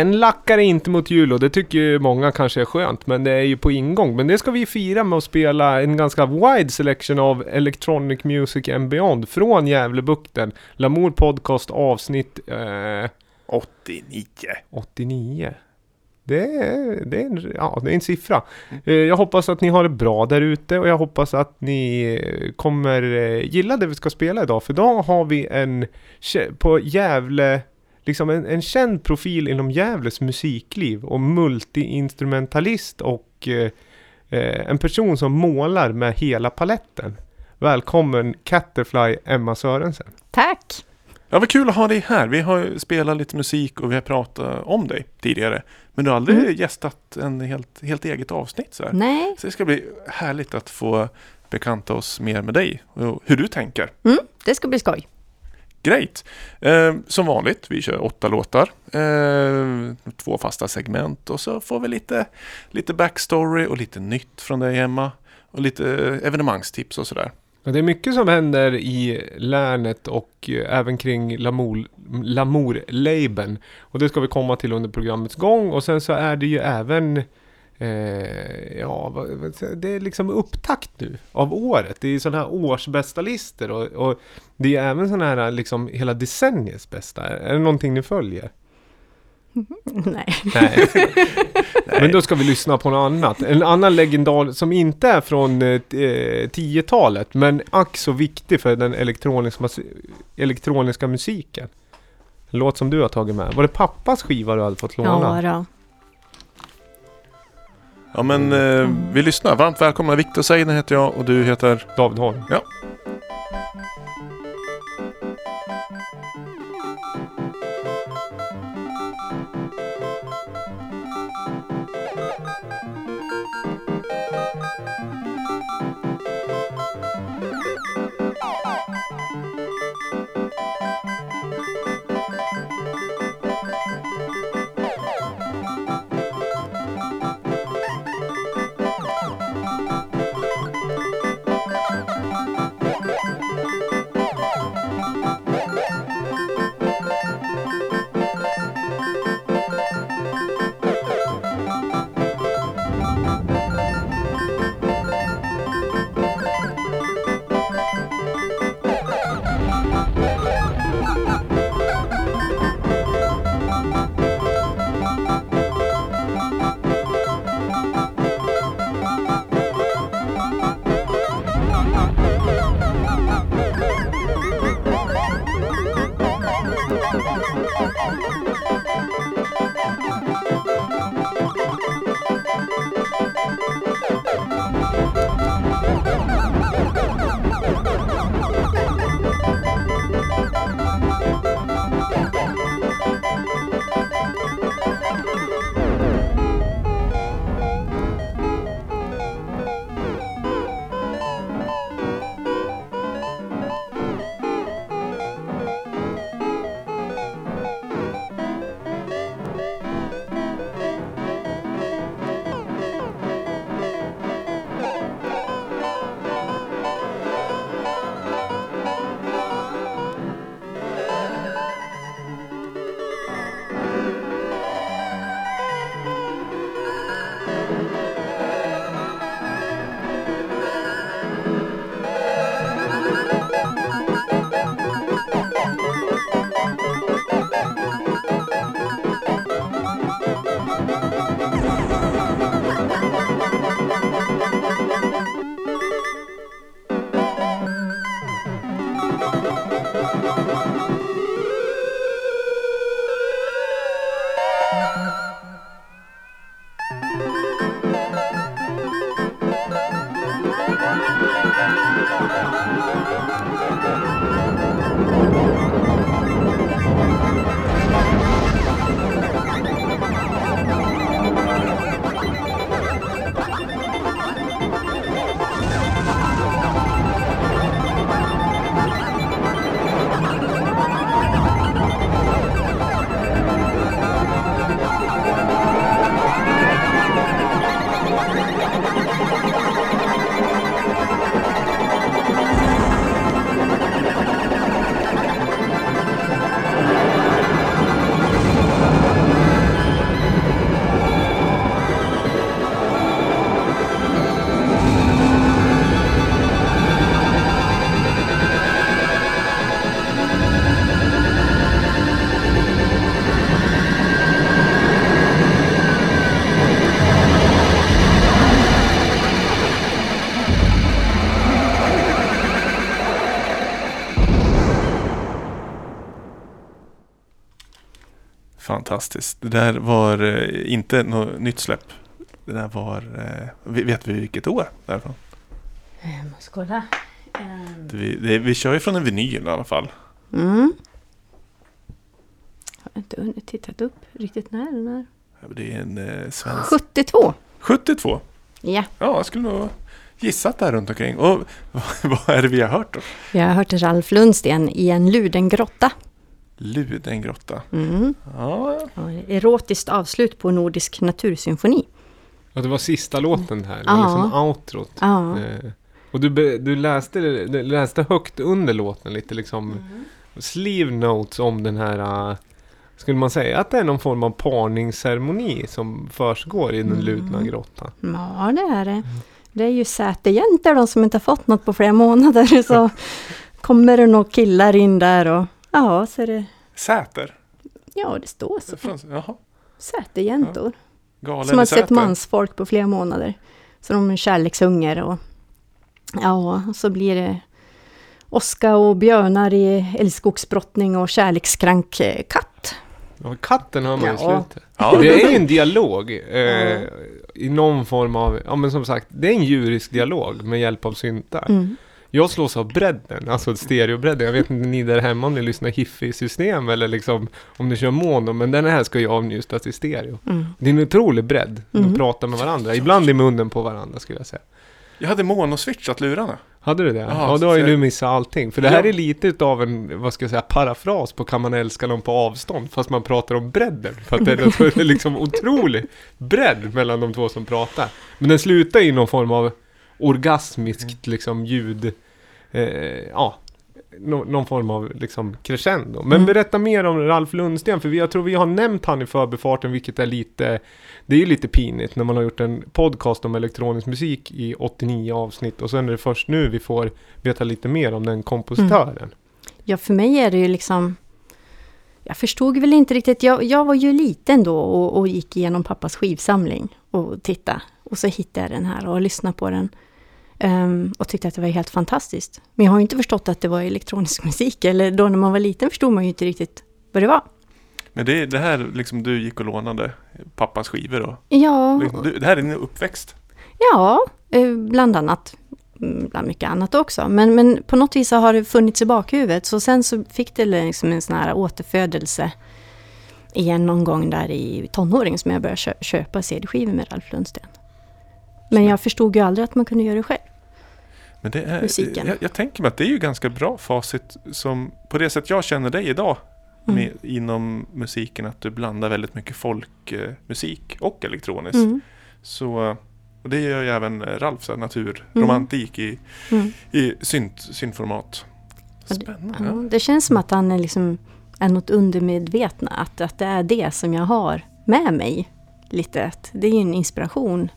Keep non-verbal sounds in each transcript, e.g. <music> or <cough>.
en lackar inte mot jul och det tycker ju många kanske är skönt, men det är ju på ingång. Men det ska vi fira med att spela en ganska wide selection av Electronic Music and Beyond från Gävlebukten. Lamour Podcast avsnitt eh, 89. 89. Det är, det, är en, ja, det är en siffra. Eh, Jag hoppas att ni har det bra där ute och jag hoppas att ni eh, kommer eh, gilla det vi ska spela idag. För idag har vi en på Gävle, liksom en, en känd profil inom Gävles musikliv och multiinstrumentalist och eh, eh, en person som målar med hela paletten. Välkommen Catterfly Emma Sörensen. Tack! Ja, vad kul att ha dig här. Vi har spelat lite musik och vi har pratat om dig tidigare. Men du har aldrig Mm. gästat en helt, helt eget avsnitt så här. Nej, Så det ska bli härligt att få bekanta oss mer med dig och hur du tänker. mm, det ska bli skoj. Great! Eh, som vanligt, vi kör åtta låtar. Eh, två fasta segment och så får vi lite, lite backstory och lite nytt från dig Emma. Och lite eh, evenemangstips och sådär. Det är mycket som händer i länet och eh, även kring Lamour- Lamour-labeln. Och det ska vi komma till under programmets gång. Och sen så är det ju även Eh, ja, det är liksom upptakt nu av året. Det är sådana här årsbästa listor och, och det är även sådana här liksom hela decenniets bästa. Är det någonting ni följer? <laughs> Nej. <laughs> Nej. Men då ska vi lyssna på något annat. En annan legendar som inte är från eh, t- eh, 10-talet, men ack så viktig för den elektroniska, elektroniska musiken. En låt som du har tagit med. Var det pappas skiva du hade fått låna? Ja, då. Ja men eh, vi lyssnar. Varmt välkomna. Viktor Seiden heter jag och du heter? David Holm. Ja. Fantastiskt. Det där var eh, inte något nytt släpp. Det där var... Eh, vi- vet vi vilket år därifrån? Jag måste kolla. Det, vi, det, vi kör ju från en vinyl i alla fall. Mm. Har inte hunnit tittat upp riktigt när den är. Det är en eh, svensk... 72. 72. Ja, Ja, jag skulle nog gissat där runt omkring. Och <laughs> vad är det vi har hört då? jag har hört Ralf Lundsten i en luden grotta. Ludengrotta. Mm. Ja, Ja, erotiskt avslut på Nordisk natursymfoni. Ja, det var sista låten här. Det Ja. var liksom outrot. Ja. Eh, och du, du läste, du läste högt under låten lite liksom Mm. sleeve notes om den här uh, Skulle man säga att det är någon form av parningsceremoni som försiggår i den Mm. ludna grottan? Ja, det är det. Det är ju sätejäntor de som inte har fått något på flera månader. <laughs> Så kommer det några killar in där och ja, så är det, Säter. ja det står så. Från- Jaha. Sätejäntor. Galen Som har i sett Säter. mansfolk på flera månader. Så de är kärlekshunger och ja, och så blir det Oskar och björnar i älgskogsbrottning och kärlekskrank eh, katt. Ja, katten har man i Ja. slutet. Ja, Det är en dialog eh, Ja. i någon form av, ja men som sagt, det är en djurisk dialog med hjälp av syntar. Mm. Jag slås av bredden, alltså stereobredden. Jag vet inte ni där hemma om ni lyssnar hifi-system eller liksom om ni kör mono, men den här ska ju avnjutas i stereo. Mm. Det är en otrolig bredd. De Mm. pratar med varandra, ibland i munnen på varandra skulle jag säga. Jag hade monoswitchat lurarna. Hade du det? Ja, Ja, då har ju du missat allting. För det här Ja. är lite utav en, vad ska jag säga, parafras på Kan man älska någon på avstånd? Fast man pratar om bredden. För att det är, det är liksom otrolig bredd mellan de två som pratar. Men den slutar i någon form av orgasmiskt liksom ljud. Eh, ja, nå- någon form av liksom crescendo. Men Mm. berätta mer om Ralf Lundsten, för vi, jag tror vi har nämnt han i förbifarten, vilket är lite, det är ju lite pinigt när man har gjort en podcast om elektronisk musik i 89 avsnitt och sen är det först nu vi får veta lite mer om den kompositören. Ja, för mig är det ju liksom... Jag förstod väl inte riktigt. Jag, jag var ju liten då och, och gick igenom pappas skivsamling och tittade. Och så hittade jag den här och lyssnade på den. Ehm, och tyckte att det var helt fantastiskt. Men jag har ju inte förstått att det var elektronisk <laughs> musik. Eller då när man var liten förstod man ju inte riktigt vad det var. Men det det här liksom du gick och lånade pappas skivor och Ja, liksom, Det här är din uppväxt. ja eh, bland annat. Mm, Bland mycket annat också. Men, men på något vis har det funnits i bakhuvudet. Så sen så fick det liksom en sån här återfödelse igen någon gång där i tonåring som jag började kö- köpa CD-skivor med Ralf Lundsten. Men jag förstod ju aldrig att man kunde göra det själv. Men det är, Musiken. Jag, jag tänker mig att det är ju ganska bra facit som på det sätt jag känner dig idag Mm. med, inom musiken att du blandar väldigt mycket folkmusik och elektroniskt. Mm. Så, och det gör ju även Ralf, så här, naturromantik i, Mm. i synt, syntformat. Ja, det- Spännande. Ja, det känns som att han är, liksom, är något undermedvetna. Att, att det är det som jag har med mig. Lite. Det är en inspiration.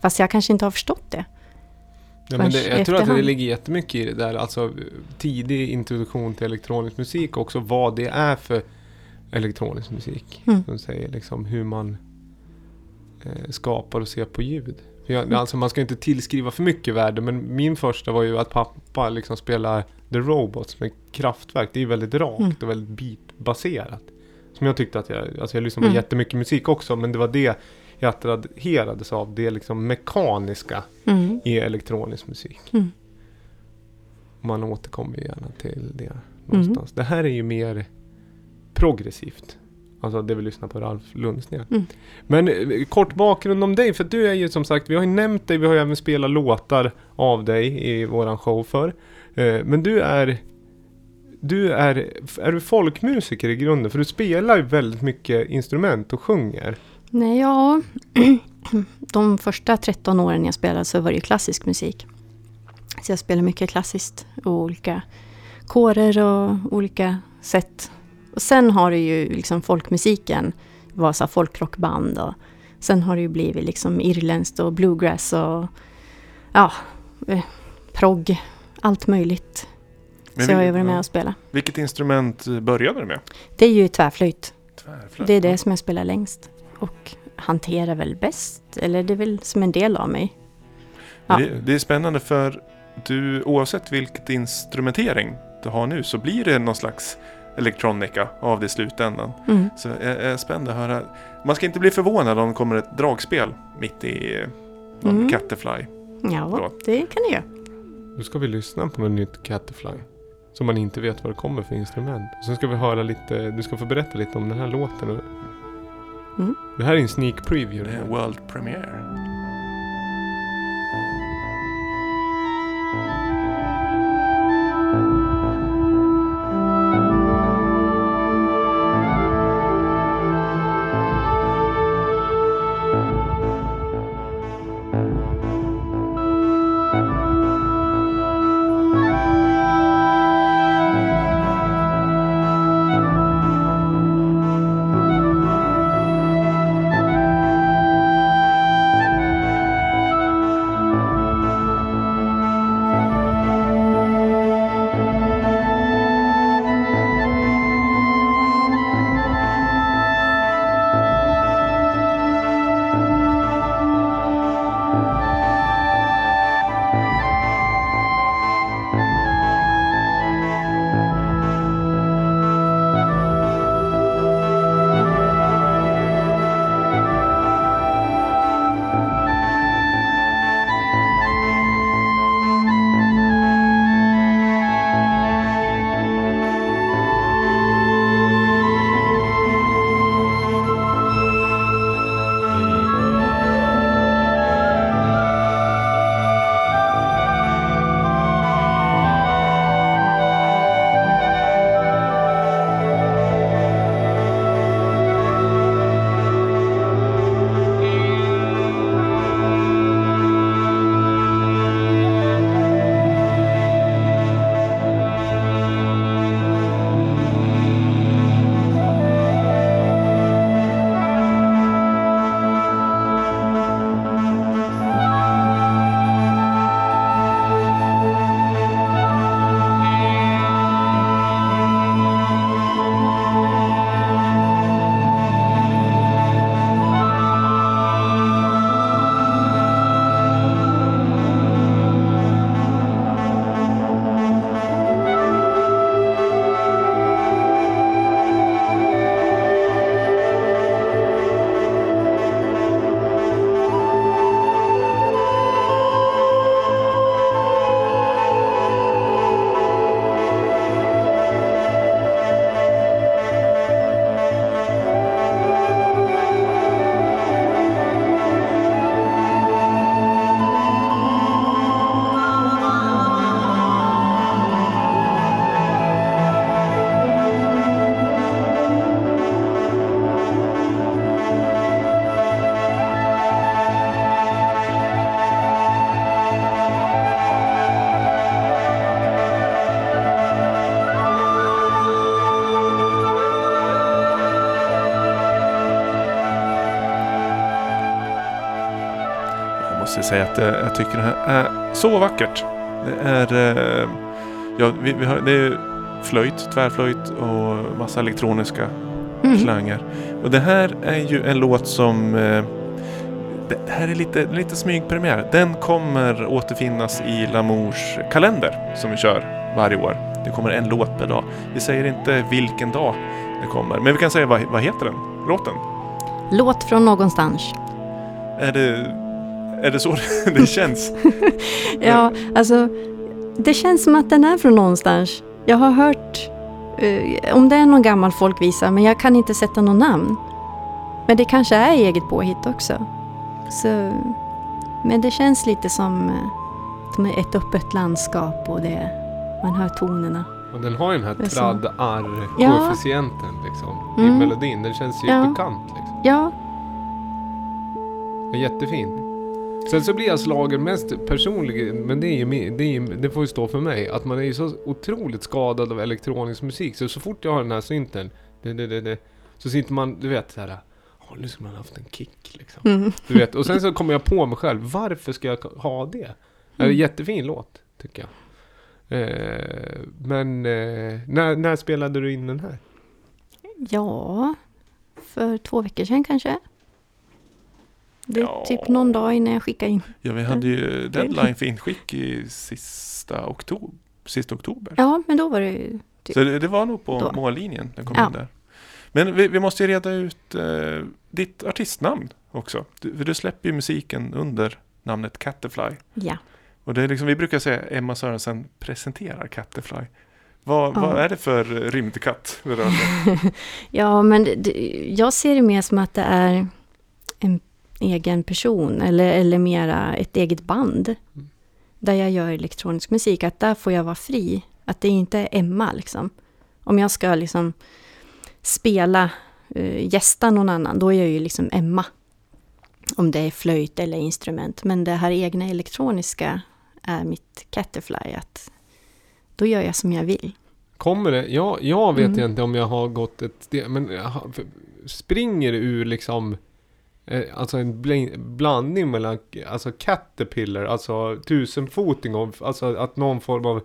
Fast jag kanske inte har förstått det. Ja, men det, jag tror att det ligger jättemycket i det där, alltså tidig introduktion till elektronisk musik och också vad det är för elektronisk musik. Mm. Som säger liksom hur man eh, skapar och ser på ljud. Jag, Mm. Alltså man ska inte tillskriva för mycket värde, men min första var ju att pappa liksom spelar The Robots med kraftverk. Det är ju väldigt rakt Mm. och väldigt beatbaserat. Som jag tyckte att jag, alltså jag lyssnade på Mm. jättemycket musik också, men det var det jag attraherades av. Det liksom mekaniska Mm. i elektronisk musik. Mm. Man återkommer gärna till det någonstans. Det här är ju mer progressivt. Alltså det vi lyssnar på Ralf Lundsten. Mm. Men eh, kort bakgrund om dig, för du är ju som sagt, vi har ju nämnt dig, vi har ju även spelat låtar av dig i våran show för. Eh, Men du är du är, är du folkmusiker i grunden? För du spelar ju väldigt mycket instrument och sjunger. Nej, ja. <clears throat> De första 13 åren jag spelade så var det ju klassisk musik. Så jag spelade mycket klassiskt och olika kårer och olika sätt. Och sen har det ju liksom folkmusiken, var så folkrockband och sen har det ju blivit liksom irländskt och bluegrass och ja, eh, progg, allt möjligt. Men så jag har ju varit med och spelat. Vilket instrument började du med? Det är ju tvärflöjt. Tvärflöjt. Det är det som jag spelar längst. Och hanterar väl bäst. Eller det är väl som en del av mig. Ja. Det, det är spännande för du, oavsett vilket instrumentering du har nu så blir det någon slags elektronika av det i slutändan. Mm. Så jag är spänd att höra. Man ska inte bli förvånad om det kommer ett dragspel mitt i någon Mm. Catterfly. Ja, Bra. det kan det göra. Nu ska vi lyssna på något nytt Catterfly. Som man inte vet vad det kommer för instrument. Och sen ska vi höra lite, du ska få berätta lite om den här låten. Mm. Det här är en sneak preview. Det är World Premiere. Säga att eh, jag tycker det här är så vackert. Det är, eh, ja, vi, vi har, det är flöjt, tvärflöjt och massa elektroniska Mm. klanger. Och det här är ju en låt som eh, det det här är lite, lite smygpremiär. Den kommer återfinnas i Lamours kalender som vi kör varje år. Det kommer en låt per dag. Vi säger inte vilken dag det kommer. Men vi kan säga vad, vad heter den? Låten? Låt från någonstans. Är det, är det så det <laughs> känns? <laughs> Ja, alltså det känns som att den är från någonstans. Jag har hört eh, om det är någon gammal folkvisa men jag kan inte sätta någon namn. Men det kanske är eget påhitt också. Så, men det känns lite som, som ett öppet landskap och det, man hör tonerna. Och den har ju den här så. tradd-arr-koefficienten liksom. I Mm. melodin. Den känns ju Ja. bekant liksom. Ja, jättefin. Sen så blir jag slagen mest personligen, men det, är ju, det, är det får ju stå för mig, att man är ju så otroligt skadad av elektronisk musik. Så så fort jag har den här synten, det, det, det, så sitter man, du vet åh nu skulle man haft en kick liksom. mm. Du vet, och sen så kommer jag på mig själv, varför ska jag ha det? Det är en Mm. jättefin låt, tycker jag. Eh, men eh, när, när spelade du in den här? ja, för två veckor sedan kanske. Det är Ja. typ någon dag innan jag skickade in. Ja, vi hade ju deadline för inskick i sista oktober. Sista oktober. Ja, men då var det ju typ. Så det, det var nog på Då. mållinjen den kom Ja. in där. Men vi, vi måste ju reda ut eh, ditt artistnamn också. Du, för du släpper ju musiken under namnet Catterfly. Ja. Och det är liksom, vi brukar säga Emma Sörensen presenterar Catterfly. Vad, Ja. vad är det för rymdkatt det rör sig <laughs> om? Ja, men det, jag ser det mer som att det är en egen person eller, eller mera ett eget band. Där jag gör elektronisk musik, att där får jag vara fri. Att det inte är Emma liksom. Om jag ska liksom spela, uh, gästa någon annan, då är jag ju liksom Emma. Om det är flöjt eller instrument. Men det här egna elektroniska är mitt Catterfly. Att då gör jag som jag vill. Kommer det? Ja, jag vet Mm. inte om jag har gått ett steg, men jag springer ur liksom Alltså en bl- blandning mellan alltså caterpillar, alltså tusenfoting och alltså att någon form av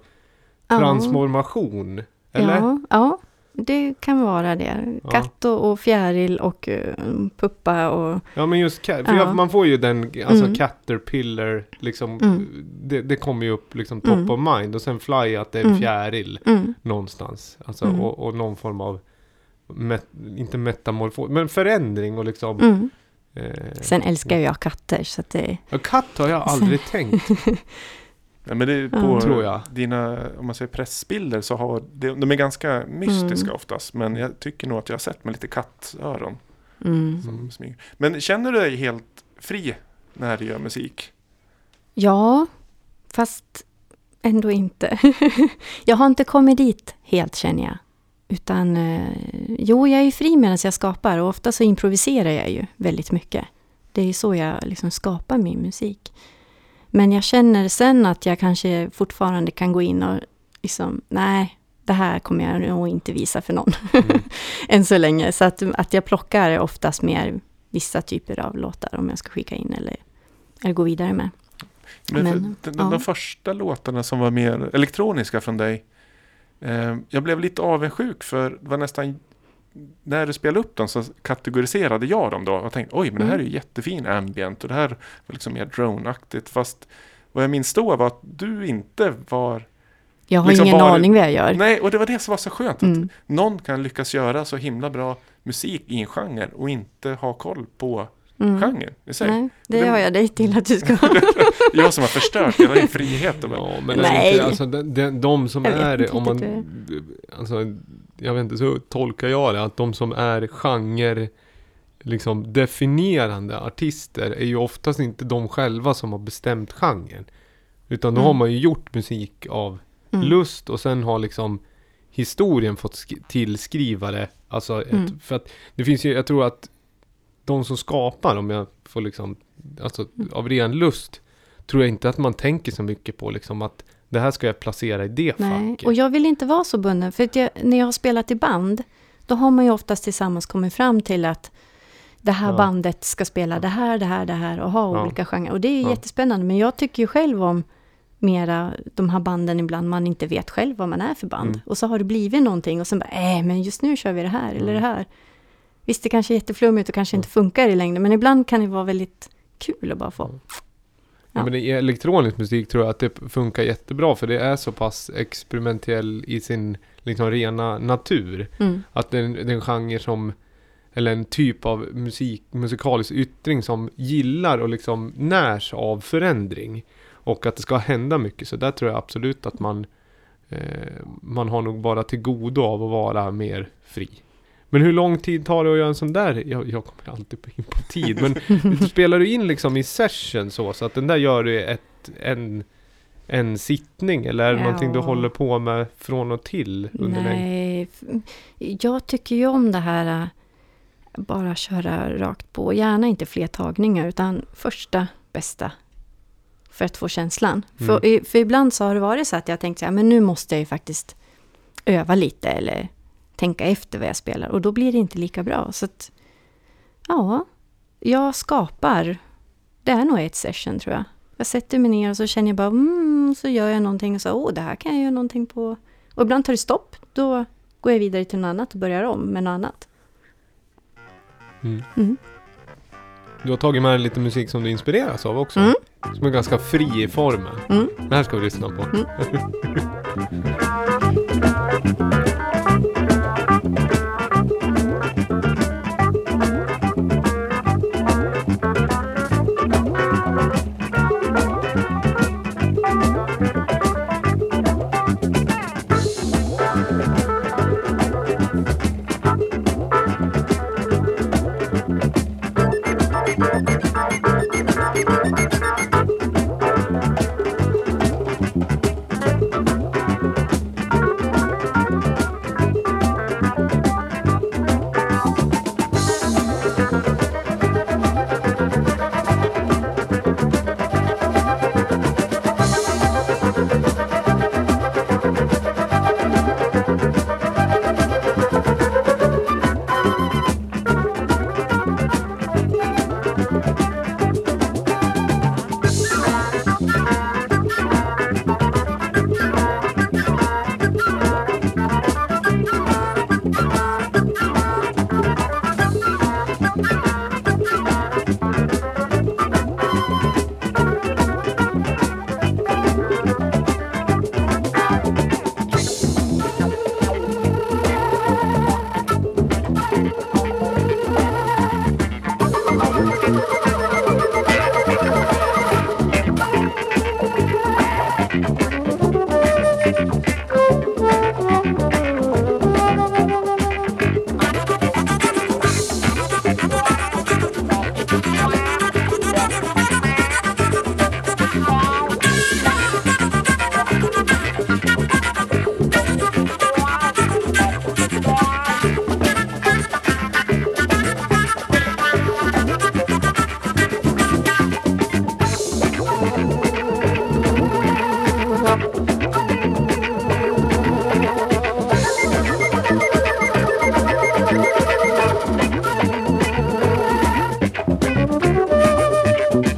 Ja. transformation. Eller? Ja, ja, det kan vara det. Ja. Katt och, och fjäril och uh, puppa och... Ja men just cat, för Ja. man får ju den, alltså Mm. caterpillar, liksom, Mm. det, det kommer ju upp liksom top Mm. of mind och sen fly att det är en Mm. fjäril Mm, någonstans. Alltså Mm. och, och någon form av, met, inte metamorfos, men förändring och liksom. Eh, Sen älskar jag katter så att det... ja, katt har jag aldrig <laughs> tänkt, Ja, men det är Ja. på tror jag. dina, om man säger pressbilder så har de, de är ganska mystiska Mm. oftast. Men jag tycker nog att jag har sett med lite kattöron. Mm. Som smyger. Men känner du dig helt fri när du gör musik? Ja, fast ändå inte. <laughs> jag har inte kommit dit helt känner jag. Utan, eh, jo, jag är fri medan jag skapar och ofta så improviserar jag ju väldigt mycket. Det är så jag liksom skapar min musik. Men jag känner sen att jag kanske fortfarande kan gå in och liksom, nej, det här kommer jag nog inte visa för någon. Mm. <laughs> Än så länge. Så att, att jag plockar oftast mer vissa typer av låtar om jag ska skicka in eller, eller gå vidare med. Men, Men, de, ja. de första låtarna som var mer elektroniska från dig. Eh, jag blev lite avundsjuk för det var nästan när du spelade upp dem så kategoriserade jag dem då och tänkte oj men det här är Mm. ju jättefin ambient och det här var liksom mer drone-aktigt. Fast vad jag minns då var att du inte var Jag har Liksom ingen bara- aning vad jag gör. Nej, och det var det som var så skönt. Att Mm. någon kan lyckas göra så himla bra musik i en genre och inte ha koll på Mm. genren i sig. Nej, det Det- har jag dig till att du ska <laughs> Jag som har förstört hela din frihet. Bara, Ja, men Nej. Inte, alltså, de, de, de som är, inte om man, alltså, jag vet inte, så tolkar jag det, att de som är genre, liksom definierande artister är ju oftast inte de själva som har bestämt genren. Utan då Mm. har man ju gjort musik av Mm. lust och sen har liksom historien fått sk- tillskriva det. Alltså, ett, Mm. för att det finns ju, jag tror att de som skapar, om jag får liksom, alltså av ren lust, tror jag inte att man tänker så mycket på liksom att det här ska jag placera i det Nej, facket. och jag vill inte vara så bunden. För jag, när jag har spelat i band, då har man ju oftast tillsammans kommit fram till att det här Ja. bandet ska spela det här, det här, det här och ha Ja. olika genrer. Och det är Ja. jättespännande. Men jag tycker ju själv om mera de här banden ibland man inte vet själv vad man är för band. Mm. Och så har det blivit någonting och sen bara, äh, men just nu kör vi det här eller Mm. det här. Visst, det kanske är jätteflummigt och kanske inte funkar i längden, men ibland kan det vara väldigt kul att bara få. Ja, Ja. men i elektronisk musik tror jag att det funkar jättebra för det är så pass experimentell i sin liksom rena natur. Mm. Att det är en, det är en genre som, eller en typ av musik, musikalisk yttring som gillar och liksom närs av förändring. Och att det ska hända mycket. Så där tror jag absolut att man, eh, man har nog bara till godo av att vara mer fri. Men hur lång tid tar det att göra en sån där? Jag, jag kommer alltid in på tid. Men <laughs> spelar du in liksom i session så? Så att den där gör du ett, en, en sittning? Eller är det Ja. någonting du håller på med från och till? Under? Nej, jag tycker ju om det här äh, bara köra rakt på. Gärna inte fler tagningar utan första bästa. För att få känslan. Mm. För, för ibland så har det varit så att jag tänkt så här, men nu måste jag ju faktiskt öva lite eller tänka efter vad jag spelar. Och då blir det inte lika bra. Så att, ja, jag skapar. Det är nog ett session tror jag. Jag sätter mig ner och så känner jag bara, mm, så gör jag någonting och så, åh, det här kan jag göra någonting på. Och ibland tar det stopp. Då går jag vidare till något annat och börjar om med något annat. Mm. Mm. Du har tagit med dig lite musik som du inspireras av också. Mm. Som är ganska fri i formen. Mm. Det här ska vi lyssna på. <laughs>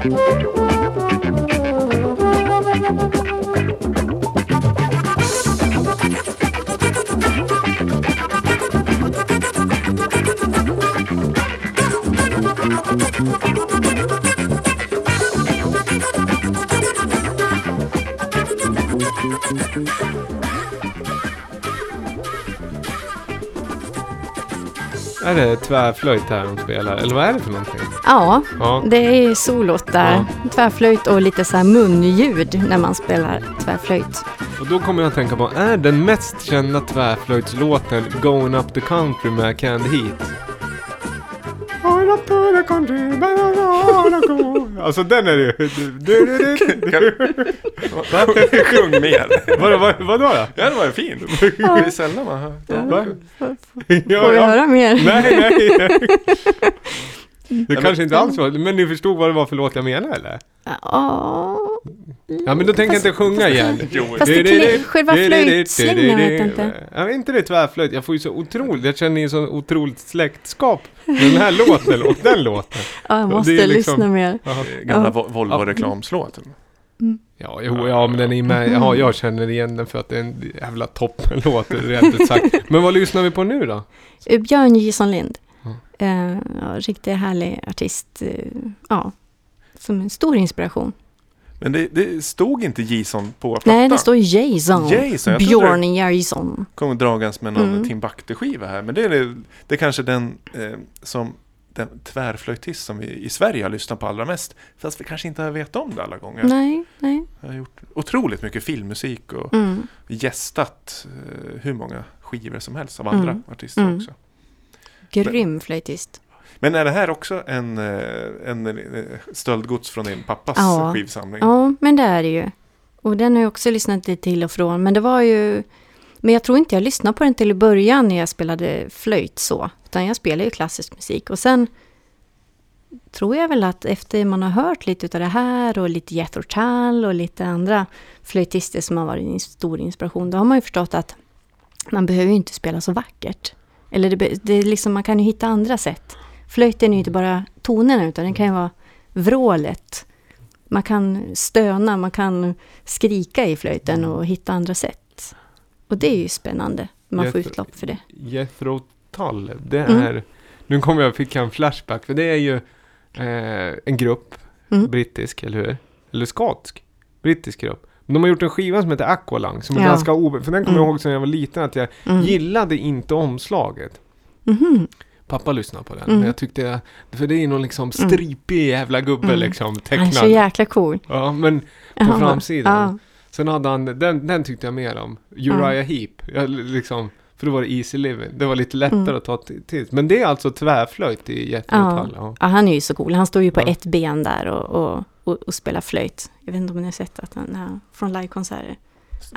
Thank you. Det tvärflöjt här de spelar? Eller vad är det för någonting? Ja, Ja. det är solot där. Tvärflöjt och lite så här munljud när man spelar tvärflöjt. Och då kommer jag att tänka på, är den mest kända tvärflöjtslåten Going Up The Country med Candy Heat? Going up to the country, Alltså den är ju... Du, du, du, du. Va? <laughs> Sjung mer. Vadå, vad, vadå då? Ja, det var ju fint. Det är sällan man hör. Va? Ja, Får vi ja. höra mer? Nej, nej. <laughs> Det kanske inte alls var, men ni förstod vad det var för låt jag menade eller? Ja. Ja men då tänker jag inte sjunga igen. <laughs> Fast det själva flöjtslängan vet jag inte. Vet inte det är tvärflöjt, jag får ju så otroligt, jag känner ju så otroligt släktskap med den här låten och den låten. Ja, jag måste liksom- lyssna mer. Gamla Ja. Vo- Volvo-reklamslåt. Ja, jo, ja men den är med, ja, jag känner igen den för att det är en jävla toppenlåt rent ut sagt. Men vad lyssnar vi på nu då? Eh, Björn Gison Lind. Ja. Eh, ja, riktigt härlig artist. eh, ja, som en stor inspiration. Men det, det stod inte Jason på plattan. Nej, det står Jason. Jason, Björn Jason. Kommer dragandes med någon Mm. Timbuktu-skiva här. Men det är, det är kanske den eh, som den tvärflöjtist som vi i Sverige har lyssnat på allra mest. Fast vi kanske inte har vetat om det alla gånger. Nej, nej. Jag har gjort otroligt mycket filmmusik och Mm. gästat eh, hur många skivor som helst av andra Mm. artister Mm. också. Grym flöjtist. Men är det här också en, eh, en, eh, stöldgods från din pappas Ja. skivsamling? Ja, men det är det ju. Och den har jag också lyssnat lite till och från. Men det var ju... Men jag tror inte jag lyssnade på den till i början när jag spelade flöjt så. Utan jag spelade ju klassisk musik. Och sen tror jag väl att efter man har hört lite av det här och lite Jethro Tull och lite andra flöjtister som har varit en stor inspiration. Då har man ju förstått att man behöver ju inte spela så vackert. Eller det, det liksom, man kan ju hitta andra sätt. Flöjten är ju inte bara tonerna utan den kan ju vara vrålet. Man kan stöna, man kan skrika i flöjten och hitta andra sätt. Och det är ju spännande. Man får Jätte- utlopp för det. Jethro Tull, det Mm. är... Nu kommer jag, fick jag en flashback, för det är ju eh, en grupp, Mm. brittisk, eller hur? Eller skotsk? Brittisk grupp. Men de har gjort en skiva som heter Aqualung, som är Ja. ganska o... För den kommer jag Mm. ihåg sen jag var liten, att jag Mm. gillade inte omslaget. Mhm. Pappa lyssnade på den, Mm. men jag tyckte... För det är någon liksom stripig jävla gubbe Mm. liksom, Han är tecknad. så jäkla cool. Ja, men Jaha. framsidan. Ja. sen hade han, den, den tyckte jag mer om. Uriah Heep. Jag, liksom, för då var det easy living. Det var lite lättare Mm. att ta till. Men det är alltså tvärflöjt i Ja. Tull. Ja. ja, han är ju så cool. Han står ju på Ja. ett ben där och, och, och, och spelar flöjt. Jag vet inte om ni har sett att han är från livekonserter.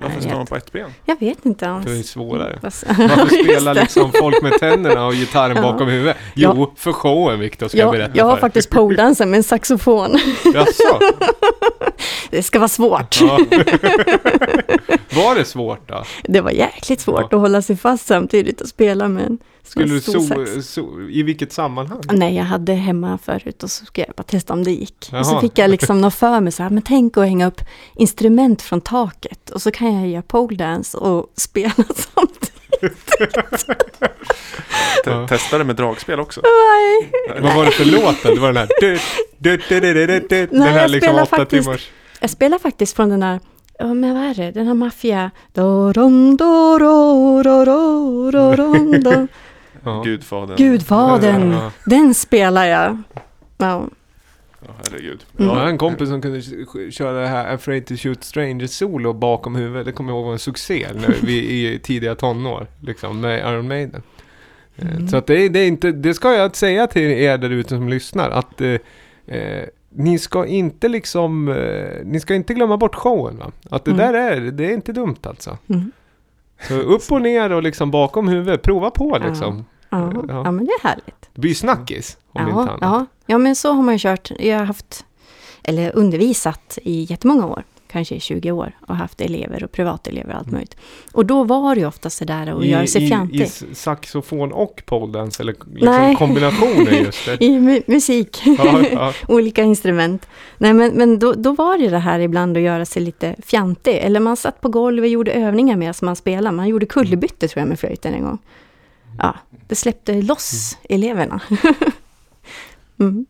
Varför står jag han på ett ben? Jag vet inte alls. Det är svårare. <laughs> Varför spelar liksom folk med tänderna och gitarren Ja. bakom huvudet? Jo, för showen Viktor ska jag Jag, berätta jag har för faktiskt poledansen med en saxofon. Jaså? <laughs> Det ska vara svårt. Ja. Var det svårt då? Det var jäkligt svårt Ja. att hålla sig fast samtidigt och spela med en Skulle du so, so, I vilket sammanhang? Nej, jag hade hemma förut och så skulle jag bara testa om det gick. Och så Jaha. fick jag liksom nå för mig så här, men tänk att hänga upp instrument från taket och så kan jag göra poledance och spela <laughs> samtidigt. <laughs> Ja. Testade med dragspel också. <laughs> Nej. Vad var det för låt då? Det var den här... Du, du, du, du, du, du, du, den här jag liksom åtta faktiskt- timmars... Jag spelar faktiskt från den här, ja men vad är det, den här maffia... Ja. Gudfadern. Gudfadern, Ja. den spelar jag. Ja. Ja, herregud. Jag Mm. har en kompis som kunde köra det här Afraid to shoot strangers solo bakom huvudet. Det kommer jag ihåg var en succé när <laughs> vi i tidiga tonår. Liksom med Iron Maiden. Eh, Mm. Så att det, är, det är inte, det ska jag säga till er där ute som lyssnar. Att eh, eh, ni ska inte liksom, eh, ni ska inte glömma bort showen va. Att det Mm. där är, det är inte dumt alltså. Mm. Så upp och ner och liksom bakom huvudet, prova på liksom. Ja. Ja. ja, men det är härligt. Det blir snackis om inte Ja, annat. ja. ja, men så har man ju kört. Jag har haft, eller undervisat i jättemånga år, kanske i 20 år, och haft elever och privatelever och allt möjligt. Och då var det ju ofta sådär att göra sig I, fjantig. I saxofon och poledance eller liksom kombinationer just <laughs> det. I mu- musik, Ja, ja. <laughs> olika instrument. Nej, men, men då, då var det det här ibland att göra sig lite fjantig. Eller man satt på golvet och gjorde övningar med som man spelade. Man gjorde kullerbyttor tror jag med flöjten en gång. Ja, det släppte loss eleverna. <laughs> mm.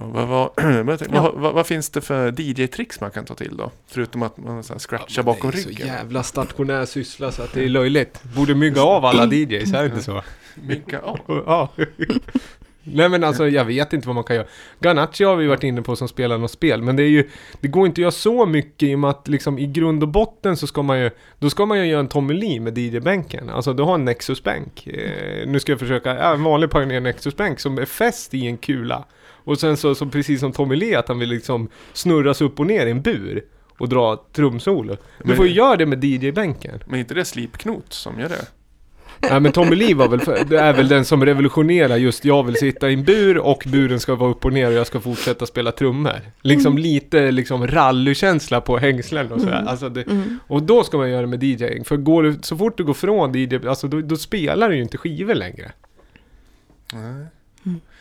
Ja, <clears throat> vad, vad, Ja. vad, vad, vad finns det för DJ-tricks man kan ta till då? Förutom att man så här scratchar bakom det är så ryggen. jävla stationär syssla så att det är löjligt. Borde mygga av alla DJs, är det inte så? <laughs> Minka av. <laughs> Ja. Nej men alltså jag vet inte vad man kan göra. Ganache har vi varit inne på som spelar något spel. Men det är ju, det går inte att göra så mycket i och med att liksom i grund och botten så ska man ju, då ska man ju göra en Tommy Lee med DJ-bänken. Alltså du har en Nexus-bänk. Eh, nu ska jag försöka, ja, en vanlig Pioneer Nexus-bänk som är fäst i en kula. Och sen så, så precis som Tommy Lee att han vill liksom snurras upp och ner i en bur. Och dra trumsolo. Du Men- får ju göra det med DJ-bänken. Men inte det slipknot som gör det? Nej men Tommy Lee var väl, för, det är väl den som revolutionerar just jag vill sitta i en bur och buren ska vara upp och ner och jag ska fortsätta spela trummor. Liksom lite liksom rallykänsla på hängslen och sådär. Alltså det, Mm. och då ska man göra det med DJing. För går du, så fort du går från DJ, alltså då, då spelar du ju inte skivor längre. Nej.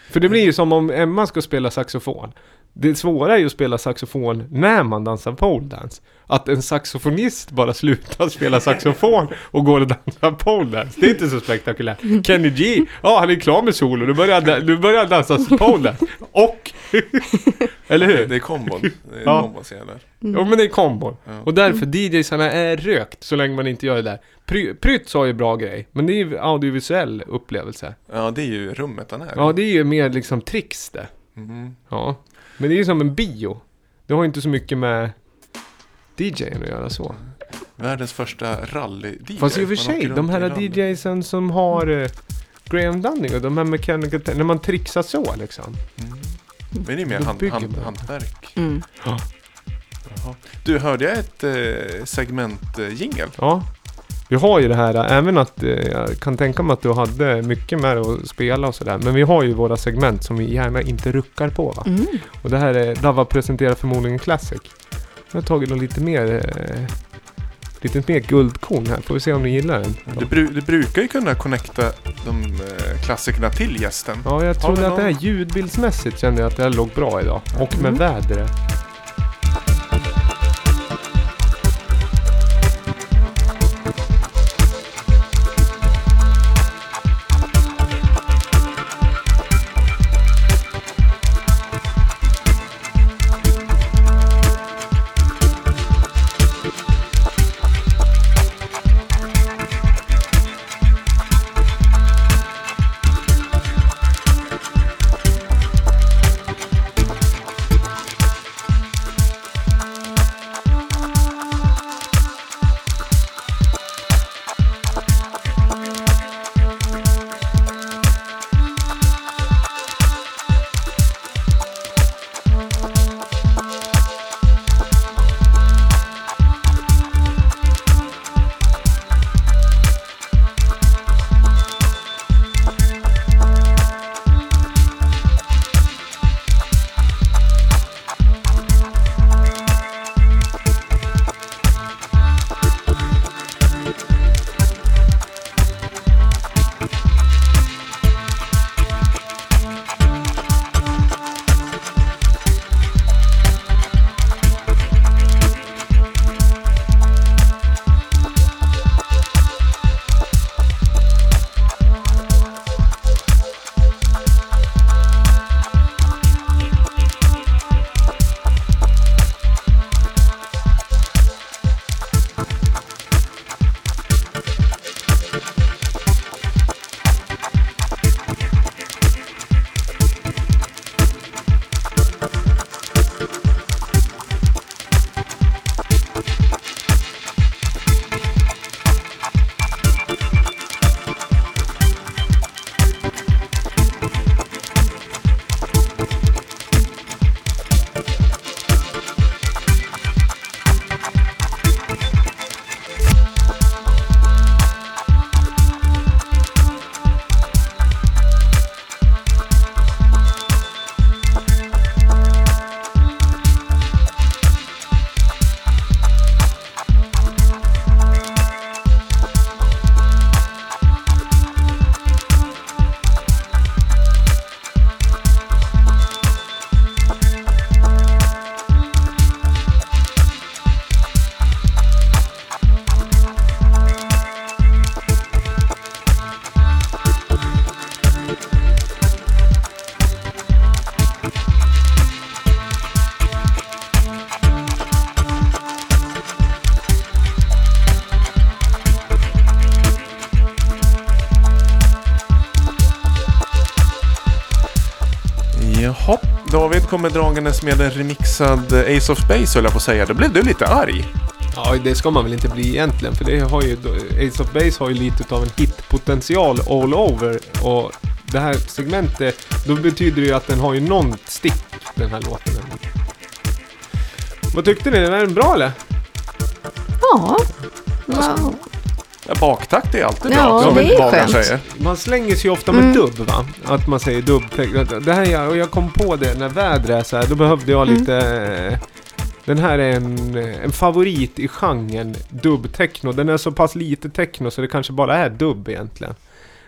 För det blir ju som om Emma ska spela saxofon. Det svåra är ju att spela saxofon när man dansar pole dance. Att en saxofonist bara slutar spela saxofon och går och dansar pole dance. Det är inte så spektakulärt. Kenny G, ja han är klar med solo, nu börjar, han nu börjar han dansa pole dance. Och... <laughs> Eller hur? Det är kombon. Det är Ja. kombon där. Jo men det är kombon. Ja. Och därför DJsarna är rökt så länge man inte gör det där. Pry, Prytz har ju bra grej, men det är ju audiovisuell upplevelse. ja, det är ju rummet han är. Ja det är ju mer liksom tricks det. Mhm. Ja, men det är ju som en bio. Det har ju inte så mycket med DJen att göra så. Världens första rally-DJ. Fast i och för sig, de här. DJsen som har eh, Graham Dunning och de här mechanical, när man trixar så liksom. Mm. Men det är mer hand, hand, hantverk. Mm. Jaha. Du, hörde jag ett eh, segment eh, jingle? Ja. Vi har ju det här, eh, även att eh, jag kan tänka mig att du hade mycket med att spela och sådär. Men vi har ju våra segment som vi gärna inte ruckar på va. Mm. Och det här är, Dava presenterar förmodligen Classic. Jag har tagit något lite mer, eh, lite mer guldkorn här. Får vi se om ni gillar den. Du, bru, du brukar ju kunna connecta de eh, klassikerna till gästen. Ja, jag trodde att det här någon? ljudbildsmässigt kände jag att det här låg bra idag. Och med Mm. vädret. Kommer dragandes med en remixad Ace of Space höll jag på att säga. Då blev du lite arg. Ja, det ska man väl inte bli egentligen. För det har ju, Ace of Base har ju lite av en hitpotential all over. Och det här segmentet, då betyder det ju att den har ju någon stick, den här låten. Vad tyckte ni? Är den bra eller? Ja. Wow. Baktakt är alltid bra, Ja, som det är skönt. säger. Man slänger sig ofta med Mm. dubb va? Att man säger dubb. Det här, jag, och jag kom på det när vädret är så här, då behövde jag Mm. lite... eh, Den här är en, en favorit i genren dubb-techno. Den är så pass lite techno så det kanske bara är dubb egentligen.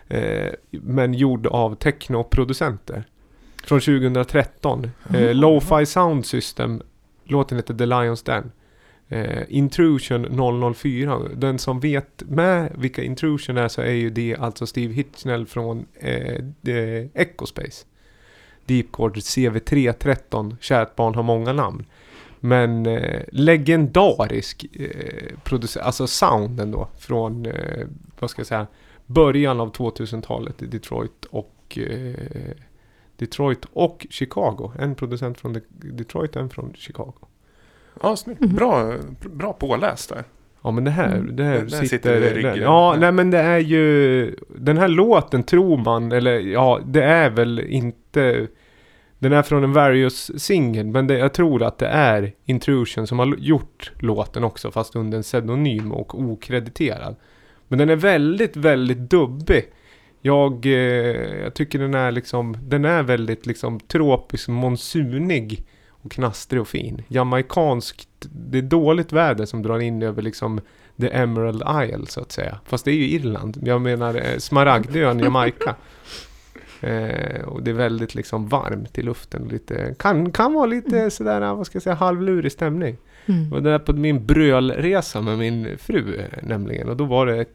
Eh, men gjord av technoproducenter. Från 2013. Eh, Lo-Fi Sound System. Låten heter The Lions Den. Eh, Intrusion 004. Den som vet med vilka Intrusion är så är ju det alltså Steve Hitchnell från eh, eh, Echospace. Deepcore CV313. Kärt barn har många namn. Men eh, legendarisk eh, producent, alltså sounden då från, eh, vad ska jag säga, början av 2000-talet i Detroit och eh, Detroit och Chicago. En producent från De- Detroit, en från Chicago. Ja, snyggt. Mhm. Bra, bra påläst där. Ja men det här, Mm. det här Den- den sitter... sitter i ryggen. Ja. nej men det är ju... Den här låten tror man, eller ja, det är väl inte... Den är från en Various-singel, men det, jag tror att det är Intrusion som har gjort låten också, fast under en pseudonym och okrediterad. Men den är väldigt, väldigt dubbig. Jag, eh, jag tycker den är liksom, den är väldigt liksom tropisk, monsunig och knastrig och fin. Jamaikanskt, det är dåligt väder som drar in över liksom The Emerald Isle så att säga. Fast det är ju Irland. Jag menar eh, Smaragdön, Jamaica. <laughs> Eh, och det är väldigt liksom varmt i luften. Lite, kan, kan vara lite sådär, vad ska jag säga, halvlurig stämning. Mm. Och det där på min brölresa med min fru eh, nämligen. Och då var det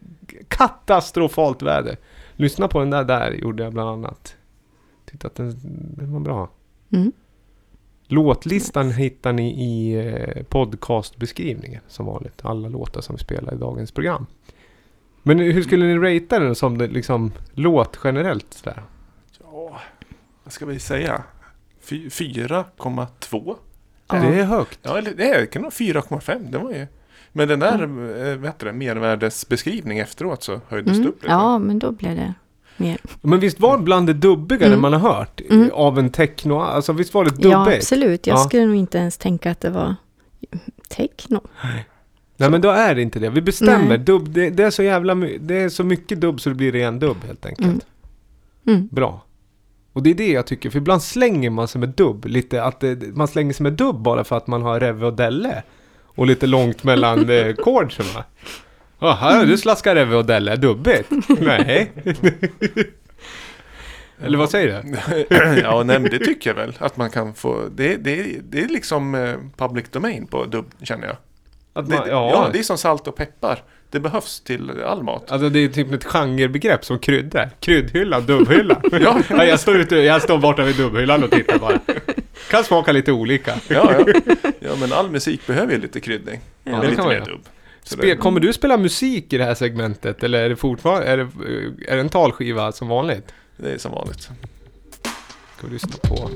katastrofalt väder. Lyssna på den där där gjorde jag bland annat. Tyckte att den, den var bra. Mm. Låtlistan hittar ni i eh, podcastbeskrivningen som vanligt. Alla låtar som vi spelar i dagens program. Men hur skulle ni ratea den som det, liksom, låt generellt? Sådär? Ja, vad ska vi säga? Fy- 4,2? Ja. Det är högt. Ja, eller det är- kan vara 4,5. Det var ju... Men den där, mm. vad heter det, mervärdesbeskrivning efteråt så höjdes det Mm. upp lite. Ja, men då blev det mer. Men visst var det bland det dubbigare Mm. man har hört Mm. av en techno? Alltså visst var det dubbigt? Ja, absolut. Jag Ja. skulle nog inte ens tänka att det var techno. Nej men då är det inte det. Vi bestämmer. Nej. Dubb, det, det, är så jävla det är så mycket dubb så det blir ren dubb helt enkelt. Mm. Mm. Bra. Och det är det jag tycker, för ibland slänger man sig med dubb lite, att det, man slänger sig med dubb bara för att man har Reve och Delle. Och lite långt mellan <laughs> eh, chordsen Jaha, du slaskar Reve och Delle, dubbigt? <laughs> Nej. Eller vad säger du? ja, nej, men det tycker jag väl. Att man kan få... Det, det, det är liksom eh, public domain på dubb, känner jag. Att Det, man, ja. ja, det är som salt och peppar. Det behövs till all mat. Alltså det är typ ett genrebegrepp som kryddor. Kryddhylla, dubbhylla. <laughs> Ja. <laughs> ja, jag, står ute, jag står borta vid dubbhyllan och tittar bara. Kan smaka lite olika. Ja, ja. ja, men all musik behöver ju lite kryddning. Ja, Med det lite kan man mer göra. dubb. Spe, det- kommer du spela musik i det här segmentet? Eller är det fortfarande är det, är det en talskiva som vanligt? Det är som vanligt. Ska vi lyssna på?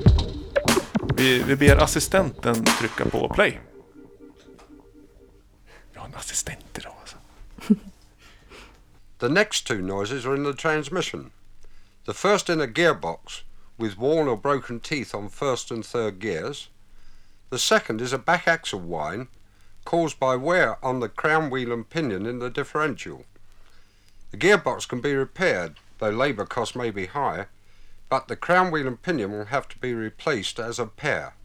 Vi, vi ber assistenten trycka på play. Vi har en assistent idag alltså. <laughs> The next two noises are in the transmission. The first in a gearbox with worn or broken teeth on first and third gears. The second is a back axle whine caused by wear on the crown wheel and pinion in the differential. The gearbox can be repaired, though labour costs may be higher, but the crown wheel and pinion will have to be replaced as a pair.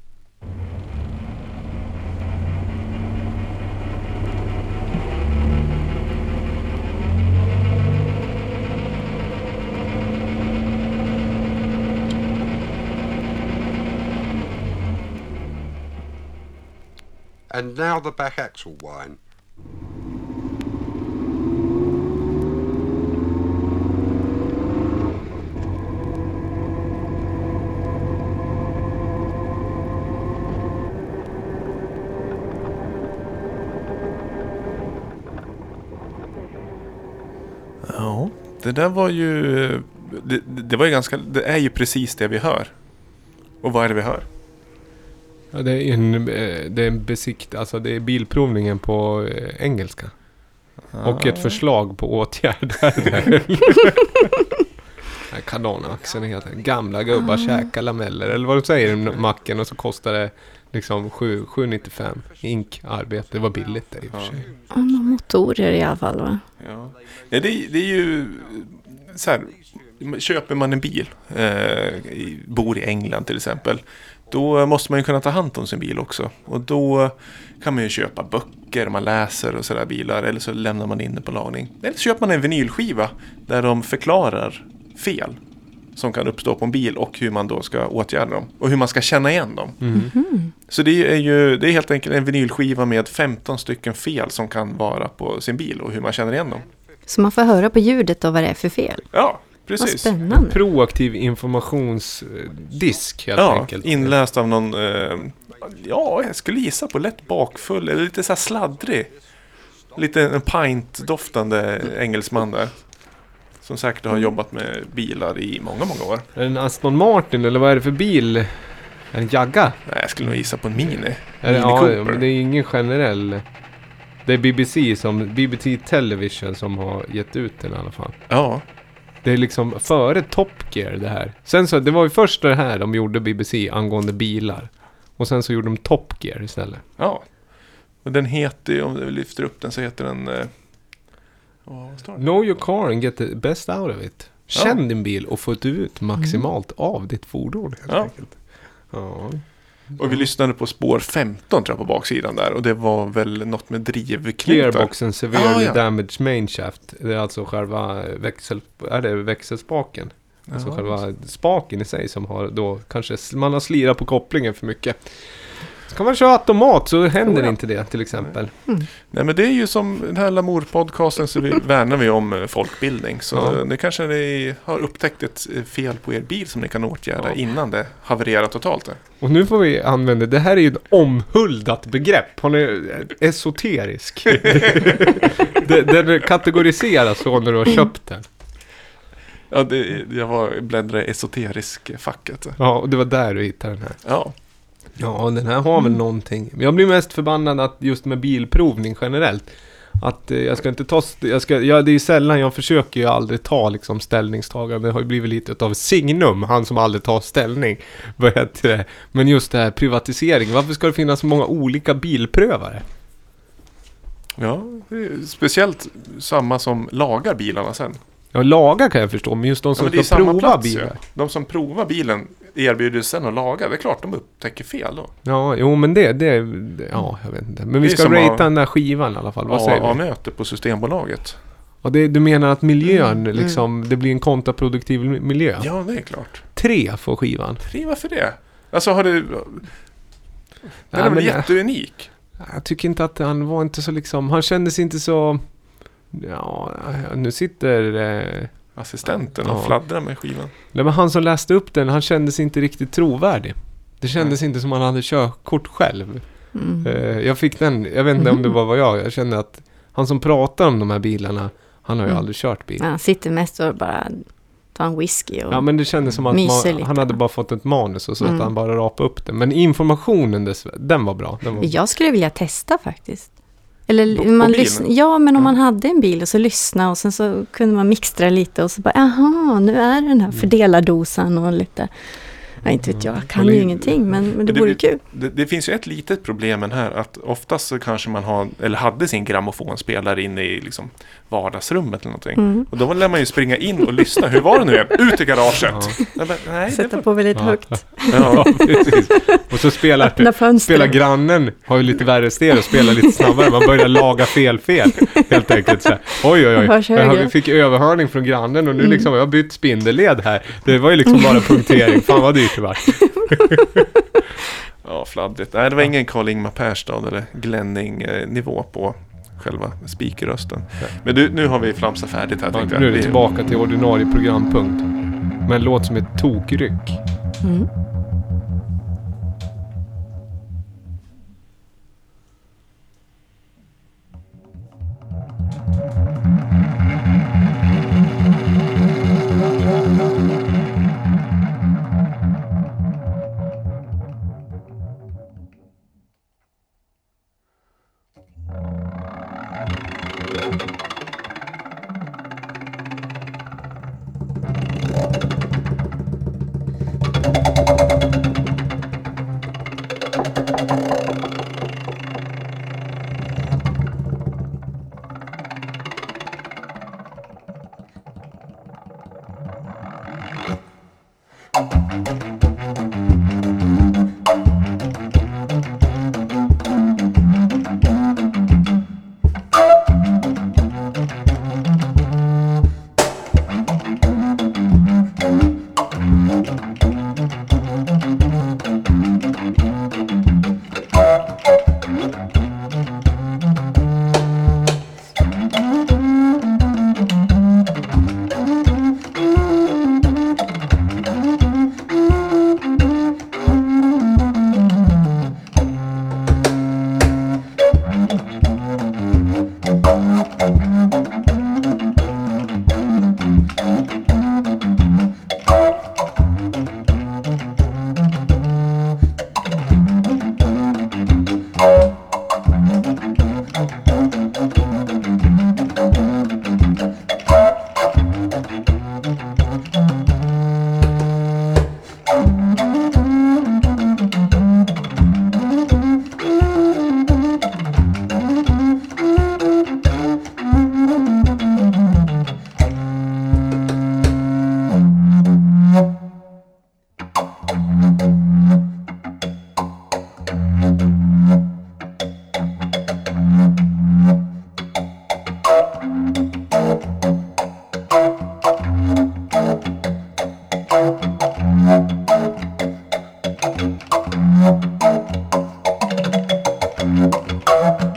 And now the back axle whine. Ja, det där var ju... Eh, det, det var ju ganska... Det är ju precis det vi hör. Och vad är det vi hör? Ja, det är en, eh, det är en besikt, alltså det är bilprovningen på eh, engelska. Och ett förslag på åtgärder. Nej, <laughs> Kananaxeln heter den. Gamla gubbar käkar lameller. Eller vad du säger i macken. Och så kostar det liksom 7 7,95. Ink arbete. Det var billigt det i och för sig. Ja, motorer i alla fall va? Ja. Det, det är ju så här, köper man en bil, eh, bor i England till exempel, då måste man ju kunna ta hand om sin bil också. Och då kan man ju köpa böcker, man läser och sådär bilar, eller så lämnar man in det på lagning. Eller så köper man en vinylskiva där de förklarar fel som kan uppstå på en bil och hur man då ska åtgärda dem. Och hur man ska känna igen dem. Mm. Så det är ju det är helt enkelt en vinylskiva med 15 stycken fel som kan vara på sin bil och hur man känner igen dem. Så man får höra på ljudet och vad det är för fel. Ja, Vad precis. spännande. Proaktiv informationsdisk helt Ja, enkelt. inläst av någon, eh, ja, jag skulle gissa på lätt bakfull eller lite så här sladdrig. Lite en pint-doftande engelsman där. Som säkert har jobbat med bilar i många, många år. Är det en Aston Martin eller vad är det för bil? Är det en Jagga? Nej, jag skulle nog gissa på en Mini. Är det, Mini ja, Cooper. men det är ingen generell. Det är BBC som, BBC Television som har gett ut den i alla fall. Ja, Det är liksom före Top Gear det här. Sen så, det var ju först det här de gjorde BBC angående bilar. Och sen så gjorde de Top Gear istället. ja. Och den heter ju, om vi lyfter upp den så heter den... Eh, vad står det? Know your car and get the best out of it. Känn din bil och få ut maximalt av ditt fordon helt Ja. enkelt. Ja. Och vi lyssnade på spår 15 tror jag på baksidan där. Och det var väl något med drivknutar. Clearboxen severely Ah, ja. damaged main shaft. Det är alltså själva växel, är det växelspaken. Alltså Ja, själva spaken i sig som har då kanske man har slirat på kopplingen för mycket. Ska man köra automat så händer ja. inte det till exempel. Nej men det är ju som den här Lamour-podcasten så vi <laughs> värnar vi om eh, folkbildning. Så Ja. nu kanske ni har upptäckt ett eh, fel på er bil som ni kan åtgärda Ja. innan det havererar totalt. Och nu får vi använda, det här är ju ett omhuldat begrepp. Hon är esoterisk. <laughs> det, den kategoriseras så när du har köpt den. Ja, det, jag var bläddrade i esoterisk-facket. Ja, och det var där du hittade den här. Ja, Ja, den här har väl någonting. Men jag blir mest förbannad att just med bilprovning generellt. Att eh, jag ska inte ta... Jag ska, ja, det är ju sällan, jag försöker ju aldrig ta liksom ställningstagande. Det har ju blivit lite av signum, han som aldrig tar ställning. <laughs> Vad heter det? Men just det här privatisering, varför ska det finnas så många olika bilprövare? ja speciellt samma som lagar bilarna sen. Ja, lagar kan jag förstå, men just de Ja, som är ska prova plats bilar. De som provar bilen erbjuder sen att laga. Det är klart de upptäcker fel då. Ja, jo men det, det, ja jag vet inte. Men vi ska ratea den där skivan i alla fall. Vad säger vi? A-möte på Systembolaget. Ja, det, du menar att miljön, Mm, liksom, det blir en kontraproduktiv miljö? Ja, det är klart. Tre får skivan. Tre, varför det? Alltså har du... Den Nej, är väl jätteunik? Jag tycker inte att han var inte så liksom, han kändes inte så... Ja, nu sitter... Eh, Assistenten och Ja. fladdrar med skivan. nej, men han som läste upp den, han kändes inte riktigt trovärdig. Det kändes inte som han hade körkort själv. Mm. Eh, jag fick den, jag vet inte om det var vad jag, jag kände att han som pratar om de här bilarna, han har ju Mm. aldrig kört bil. Han sitter mest och bara tar en whisky och... Ja men det kändes som att man, lite. han hade bara fått ett manus och så att Mm. han bara rapade upp det. Men informationen, dess, den var bra. Den var Jag skulle vilja testa faktiskt. Eller man lyssnar, ja, men om man hade en bil och så lyssna och sen så kunde man mixtra lite och så bara, jaha, nu är det den här fördelardosan och lite, ja inte vet jag, jag kan Eller- ju ingenting men, men det Det vore kul. Det, det finns ju ett litet problem här att oftast så kanske man har, eller hade sin grammofonspelare inne i liksom vardagsrummet eller någonting. Mm. Och då lär man ju springa in och lyssna. Hur var det nu igen? Ut i garaget! Jag bara, nej, Sätta var... på väldigt Ja. högt. <laughs> Ja, precis. Och så spelar, spelar grannen, har ju lite värre stereo, och spelar lite snabbare. Man börjar laga fel fel. Helt enkelt så här. Oj oj oj. Jag har- fick överhörning från grannen och nu Mm. liksom, jag har bytt spindelled här. Det var ju liksom bara punktering. Fan vad dyrt det var. <laughs> ja, fladdrigt. Nej, det var ingen Karl-Ingmar Persstad eller Glenning-nivå på själva speakerrösten. Men du, nu har vi flamsat färdigt här Ja, tänkte nu är det Vi- tillbaka till ordinarie programpunkt. Men en låt som är tokryck. Mm. Oj,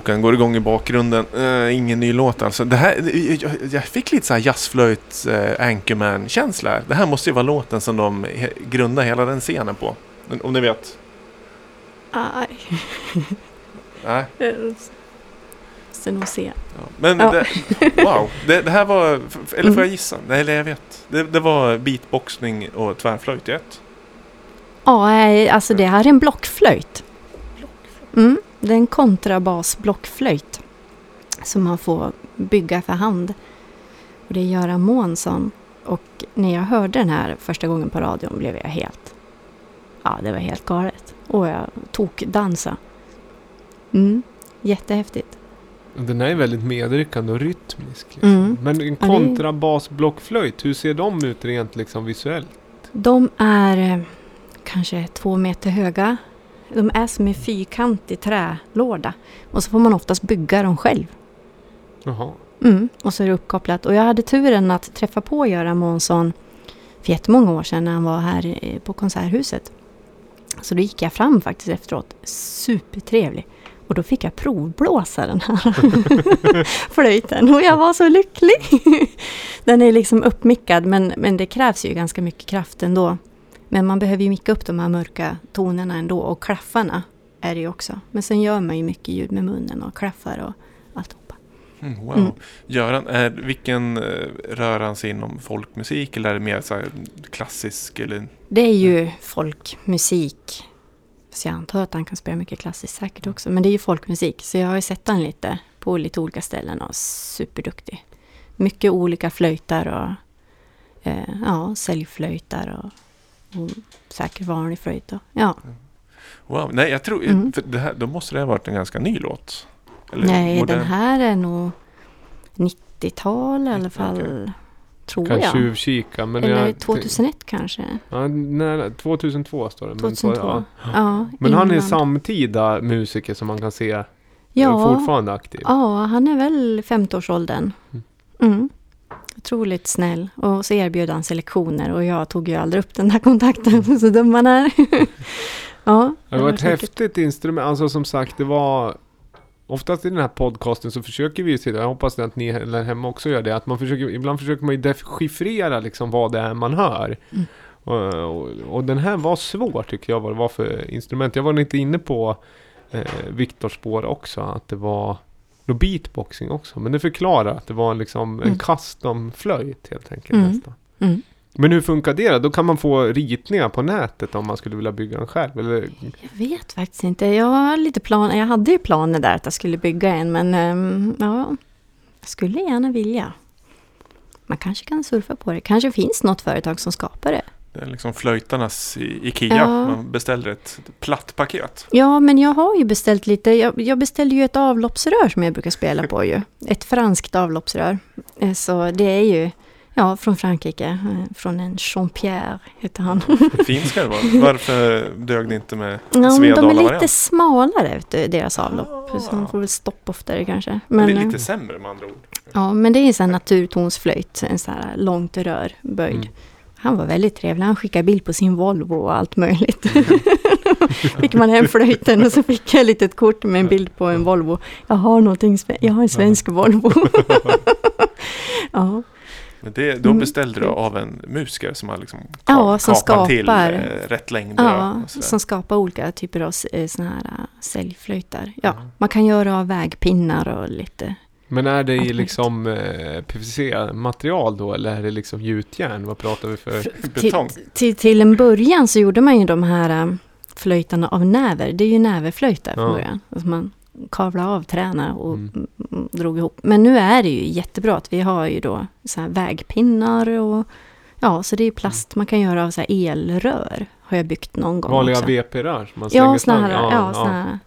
vattenkokaren går igång i bakgrunden. Eh, ingen ny låt alltså. Det här, jag, jag fick lite så här jazzflöjt eh, Anchorman-känsla. Det här måste ju vara låten som de he, grundar hela den scenen på. Om ni vet? Aj, Nej. <laughs> jag måste nog se. Ja. Men Ja. det, <laughs> wow, det, det här var, eller får jag gissa? Nej, eller jag vet. Det, det var beatboxning och tvärflöjt i ett. Ja, nej, alltså det här är en blockflöjt. Det är en kontrabasblockflöjt som man får bygga för hand. Och det är Göran Månsson. Och när jag hörde den här första gången på radion blev jag helt... Ja, det var helt galet. Och jag tokdansa. Mm, jättehäftigt. Den här är väldigt medryckande och rytmisk. Liksom. Mm. Men en kontrabasblockflöjt, hur ser de ut rent liksom visuellt? De är eh, kanske två meter höga. De är som en fyrkantig trälåda. Och så får man oftast bygga dem själv. Jaha. Mm, och så är det uppkopplat. Och jag hade turen att träffa på Göran Månsson för jättemånga år sedan när han var här på Konserthuset. Så då gick jag fram faktiskt efteråt. Supertrevlig. Och då fick jag provblåsa den här <laughs> flöjten. Och jag var så lycklig. <laughs> Den är liksom uppmickad men, men det krävs ju ganska mycket kraft ändå. Men man behöver ju micka upp de här mörka tonerna ändå. Och klaffarna är det ju också. Men sen gör man ju mycket ljud med munnen och klaffar och alltihopa. Mm, wow. Mm. Göran, är, vilken eh, rör han sig inom folkmusik eller är det mer så klassisk? Eller? Det är ju folkmusik. Så jag antar att han kan spela mycket klassiskt säkert också. Men det är ju folkmusik. Så jag har ju sett han lite på lite olika ställen och superduktig. Mycket olika flöjtar och eh, ja, säljflöjtar och, och säkert vanlig flöjt. Och, ja. Wow, nej jag tror, Mm. för det här, då måste det ha varit en ganska ny låt. Eller Nej, modern. den här är nog 90-tal i alla fall. tror kan jag. tjuvkika. Men Eller jag, 2001 kanske. Ja, nej, 2002 står det. Men, 2002. ja. Ja, men han är samtida musiker som man kan se är ja, fortfarande aktiv. ja, han är väl 50-årsåldern. Mm. Mm. Otroligt snäll. Och så erbjöd han sig lektioner och jag tog ju aldrig upp den här kontakten. Så dum man är. <laughs> ja, Det var ett säkert- häftigt instrument. Alltså som sagt, det var... Oftast i den här podcasten så försöker vi ju jag hoppas att ni där hemma också gör det, att man försöker, ibland försöker man ju dechiffrera liksom vad det är man hör. Mm. Och, och, och den här var svår tycker jag vad det var för instrument. Jag var lite inne på eh, Viktors spår också, att det var någon beatboxing också. Men det förklarar att det var liksom en Mm. custom flöjt helt enkelt Mm. nästan. Mm. Men hur funkar det då? Då kan man få ritningar på nätet om man skulle vilja bygga den själv? Eller Jag vet faktiskt inte. Jag har lite plan. Jag hade ju planer där att jag skulle bygga en, men ehm, ja, jag skulle gärna vilja. Man kanske kan surfa på det. Kanske finns något företag som skapar det. Det är liksom flöjtarnas i Ikea. Ja. Man beställer ett platt paket. Ja, men jag har ju beställt lite. Jag, jag beställde ju ett avloppsrör som jag brukar spela på ju. Ett franskt avloppsrör. Eh, Så det är ju, ja, från Frankrike. eh, Från en Jean-Pierre heter han. <laughs> Fint ska det vara. <laughs> Varför dög det inte med Ja, men de är lite smalare, vet du, deras avlopp. Så de får väl stopp oftare kanske. Men, det är eh, lite sämre med andra ord. Ja, men det är en sån här naturtonsflöjt, en sån här långt rör böjd. Mm. Han var väldigt trevlig, han skickade bild på sin Volvo och allt möjligt. <laughs> fick man hem flöjten och så fick jag ett litet kort med en bild på en Volvo. Jag har någonting, jag har en svensk Volvo. <laughs> <laughs> ja, Men det, då Mm. beställde du av en musiker som har liksom Ja, som kapat till skapar. eh, rätt längder. ja som skapar olika typer av eh, såna här äh, säljflöjtar. Ja, Ja. man kan göra av vägpinnar och lite. Men är det i liksom eh, PVC-material då eller är det liksom gjutjärn? Vad pratar vi för? Betong. Till, till, en början så gjorde man ju de här äh, flöjtarna av näver. Det är ju näverflöjtar från Ja. början. Alltså man kavlade av träna och Mm. mm. drog ihop. Men nu är det ju jättebra att vi har ju då så här vägpinnar och ja, så det är plast man kan göra av så här elrör. Har jag byggt någon gång Vanliga. VP-rör som man slänger Ja, såna här, ja, såna här.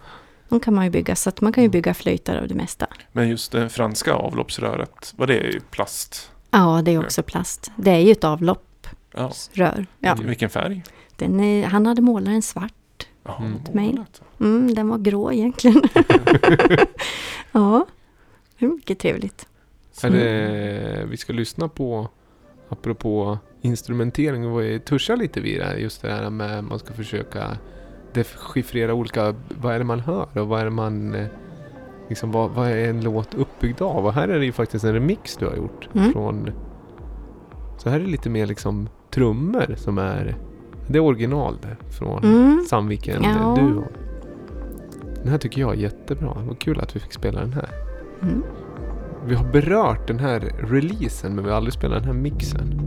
De kan man ju bygga, så att man kan ju bygga flöjtar av det mesta. Men just det franska avloppsröret, var det i plast? Ja, det är också plast. Det är ju ett avloppsrör. Ja. Ja. Vilken färg? Den är, han hade målat den svart. Ja, Mm. målat. Mm, den var grå egentligen. <laughs> <laughs> ja, det är mycket trevligt. Är det, vi ska lyssna på, apropå instrumentering, och vi tuschar lite vid det här, just det här med att man ska försöka dechiffrera olika, vad är det man hör och vad är det man, eh, liksom vad, vad är en låt uppbyggd av? Och här är det ju faktiskt en remix du har gjort Mm. från, så här är det lite mer liksom trummor som är, det är original det, från Mm. Sandviken Ja. Duo. Den här tycker jag är jättebra, vad kul att vi fick spela den här. Mm. Vi har berört den här releasen men vi har aldrig spelat den här mixen.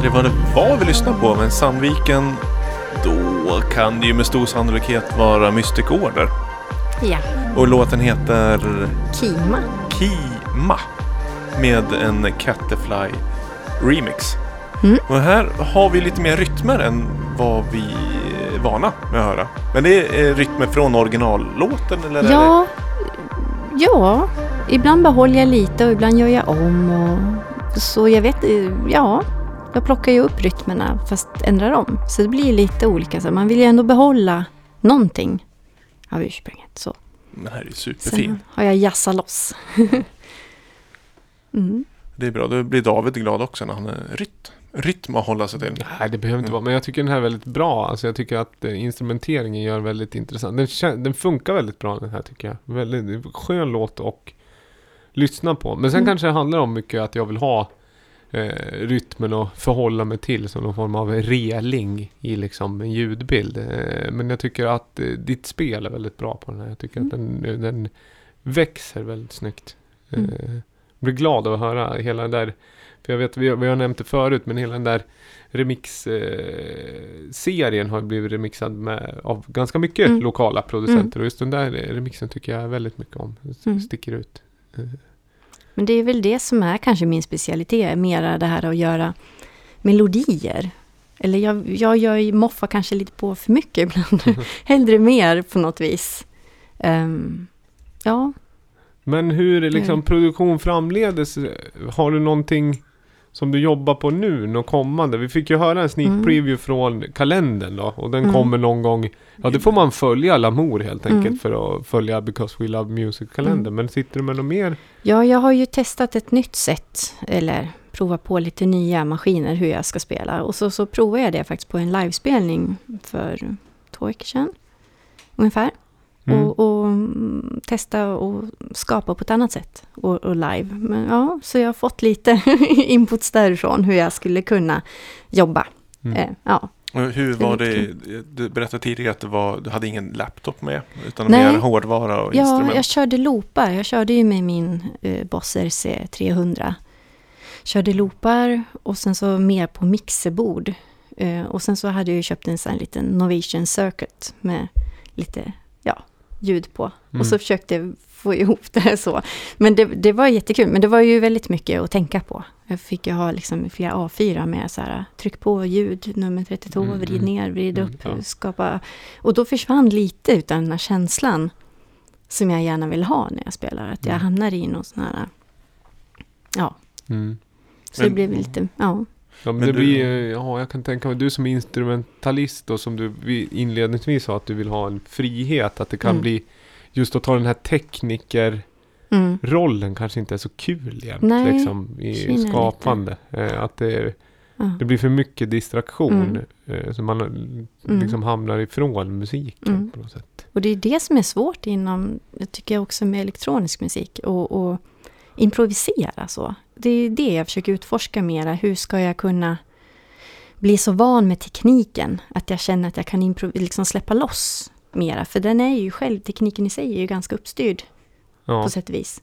Aldrig vad det var vi lyssnade på, men Sandviken, då kan det ju med stor sannolikhet vara Mystic Order. Ja, Och låten heter Kima. Kima med en Caterfly remix. Mm. Och här har vi lite mer rytmer än vad vi är vana med att höra. Men det är rytmer från originallåten eller? Ja, ja, ibland behåller jag lite och ibland gör jag om. Och, så jag vet, ja, jag plockar ju upp rytmerna fast ändrar om. Så det blir lite olika. Så man vill ju ändå behålla någonting av ursprunget. Så. det, det här är Sen superfin. har jag jassat loss. <laughs> mm. Det är bra. Då blir David glad också när han är rytm. Rytm att hålla sig till. Nej, det behöver inte Mm. vara. Men jag tycker den här är väldigt bra. Alltså jag tycker att eh, instrumenteringen gör väldigt intressant. Den, den funkar väldigt bra den här tycker jag. Väldigt skön låt och lyssna på. Men sen Mm. kanske det handlar om mycket att jag vill ha eh, rytmen och förhålla mig till som någon form av reling i liksom en ljudbild. Eh, men jag tycker att eh, ditt spel är väldigt bra på den här. Jag tycker att den, den växer väldigt snyggt. Eh, Mm. blir glad av att höra hela den där för jag vet, vi har, vi har nämnt det förut, men hela den där remix-serien har blivit remixad med, av ganska mycket Mm. lokala producenter. Och just den där remixen tycker jag väldigt mycket om. Den Mm. Sticker ut. Men det är väl det som är kanske min specialitet, mera det här att göra melodier. Eller jag, jag gör ju moffar kanske lite på för mycket ibland. <laughs> <laughs> Hellre mer på något vis. Ehm, ja, Men hur liksom Mm. produktion framledes? Har du någonting som du jobbar på nu, något kommande? Vi fick ju höra en sneak Mm. preview från kalendern då. Och den Mm. kommer någon gång. Ja, det får man följa Lamour helt enkelt Mm. för att följa Because We Love Music-kalendern. Men sitter du med något mer? Ja, jag har ju testat ett nytt sätt, eller provat på lite nya maskiner hur jag ska spela. Och så, så provade jag det faktiskt på en livespelning för två veckor sedan, ungefär. Mm. Och, och mm, testa och skapa på ett annat sätt och, och live. Men ja, så jag har fått lite <laughs> inputs därifrån hur jag skulle kunna jobba. Mm. Eh, ja. Och Hur var det? Du berättade tidigare att var, du hade ingen laptop med. Utan Nej. mer hårdvara och Ja, instrument. jag körde loopar. Jag körde ju med min uh, Boss RC 300. Körde loopar och sen så mer på mixerbord. Eh, och sen så hade jag ju köpt en sån här liten Novation Circuit med lite ja, ljud på. Mm. Och så försökte jag få ihop det så. Men det, det var jättekul. Men det var ju väldigt mycket att tänka på. Jag fick ju ha liksom flera A4 med så här, tryck på ljud nummer 32, Mm, vrid mm. ner, vrid Mm, upp, ja. skapa. Och då försvann lite utan den här känslan som jag gärna vill ha när jag spelar. Att jag Mm. hamnar i någon sån här, ja, Mm. så det blev lite, ja. Ja, men, Men det du- blir ja, jag kan tänka mig, du som instrumentalist och som du vi inledningsvis sa att du vill ha en frihet, att det kan Mm. bli just att ta den här teknikerrollen Mm. kanske inte är så kul jämt Nej, liksom i skapande. Eh, att det, ja. det blir för mycket distraktion Mm. eh, så man eh, liksom hamnar ifrån musiken Mm. på något sätt. Och det är det som är svårt inom, jag tycker jag också med elektronisk musik, och, och improvisera så. Det är det jag försöker utforska mera. Hur ska jag kunna bli så van med tekniken att jag känner att jag kan liksom släppa loss mera. För den är ju själv, tekniken i sig är ju ganska uppstyrd Ja. på sätt och vis.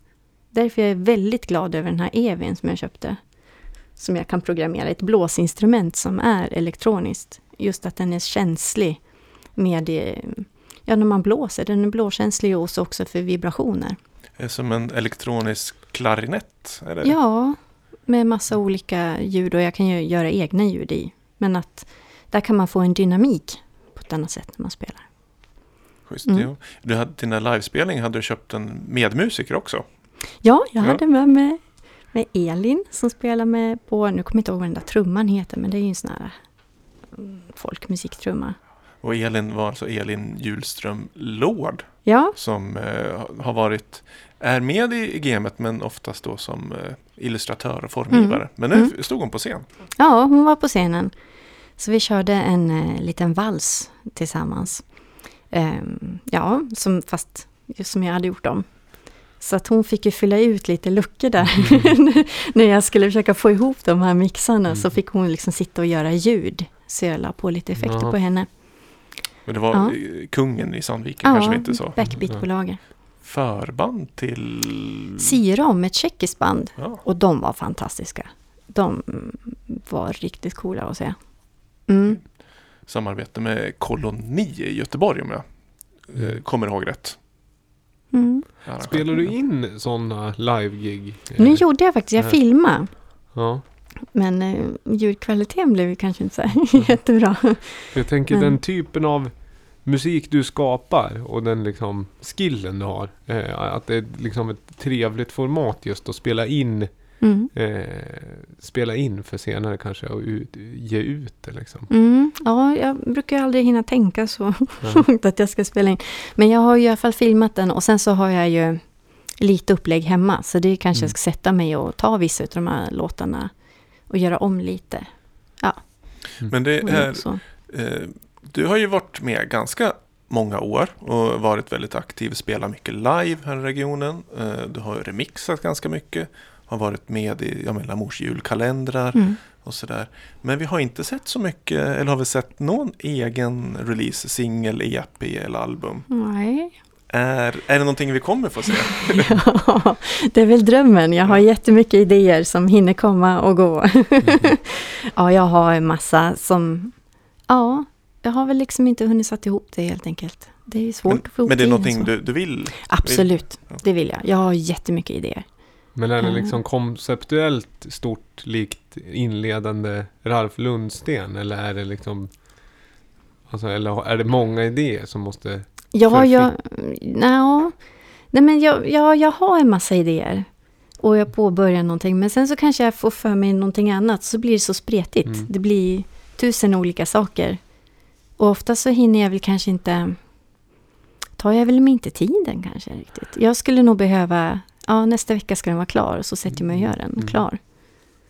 Därför är jag väldigt glad över den här Evin som jag köpte. Som jag kan programmera, ett blåsinstrument som är elektroniskt. Just att den är känslig med det, ja när man blåser, den är blåkänslig också för vibrationer. Är som en elektronisk klarinett. Det? Ja, med massa olika ljud och jag kan ju göra egna ljud i. Men att där kan man få en dynamik på ett annat sätt när man spelar. Schysst, Mm. jo. Du hade, här livespelningen hade du köpt en medmusiker också. Ja, jag Ja. hade med mig med Elin som spelar med på, nu kommer jag inte ihåg vad den där trumman heter, men det är ju en sån här mm, folkmusiktrumma. Och Elin var alltså Elin Hjulström Lord. Ja, Som eh, har varit, är med i, i gamet men oftast då som eh, illustratör och formgivare. Mm. Men nu Mm. stod hon på scen. ja, hon var på scenen. Så vi körde en eh, liten vals tillsammans. Ehm, ja, som, fast just som jag hade gjort om. Så att hon fick ju fylla ut lite luckor där. <laughs> När jag skulle försöka få ihop de här mixarna så Mm. fick hon liksom sitta och göra ljud. Så jag la på lite effekter på henne. Men det var Ja. kungen i Sandviken kanske vi inte sa. backbeatbolaget. Förband till... Syrom, ett tjeckiskt band. Ja. Och de var fantastiska. de var riktigt coola att se. Mm. Samarbete med Koloni i Göteborg om jag eh, Mm. kommer ihåg rätt. Mm. Spelar du in sådana live-gig? Nu gjorde jag faktiskt, jag filmade. Ja. Men eh, ljudkvaliteten blev ju kanske inte så här jättebra. Jag tänker Men- den typen av musik du skapar och den liksom skillen du har. Eh, att det är liksom ett trevligt format just att spela in Mm. eh, spela in för senare kanske och ut, ge ut det liksom. Mm. Ja, jag brukar aldrig hinna tänka så <laughs> långt att jag ska spela in. Men jag har ju i alla fall filmat den och sen så har jag ju lite upplägg hemma. Så det kanske Mm. jag ska sätta mig och ta vissa av de här låtarna och göra om lite. Men det är, eh, du har ju varit med ganska många år och varit väldigt aktiv, spelat mycket live här i regionen. Eh, du har ju remixat ganska mycket, har varit med i ja, men, Lamours julkalendrar Mm. och sådär. Men vi har inte sett så mycket, eller har vi sett någon egen release, singel, EP eller album? Nej. Är, är det någonting vi kommer få se? <laughs> Ja, det är väl drömmen. Jag har jättemycket idéer som hinner komma och gå. <laughs> ja, jag har en massa som... Ja, jag har väl liksom inte hunnit satt ihop det helt enkelt. Det är svårt Men, att få ihop men det är någonting du, du vill? Absolut, Ja. det vill jag. Jag har jättemycket idéer. Men är det Ja. liksom konceptuellt stort likt inledande Ralf Lundsten eller är det liksom Alltså, eller är det många idéer som måste... Ja, jag... Nja, nej men jag, jag, jag har en massa idéer. Och jag påbörjar någonting. Men sen så kanske jag får för mig någonting annat. Så blir det så spretigt. Mm. Det blir tusen olika saker. Och ofta så hinner jag väl kanske inte... Tar jag väl inte tiden kanske riktigt. Jag skulle nog behöva... Ja, nästa vecka ska den vara klar. Och så sätter jag mig och gör den Mm. klar.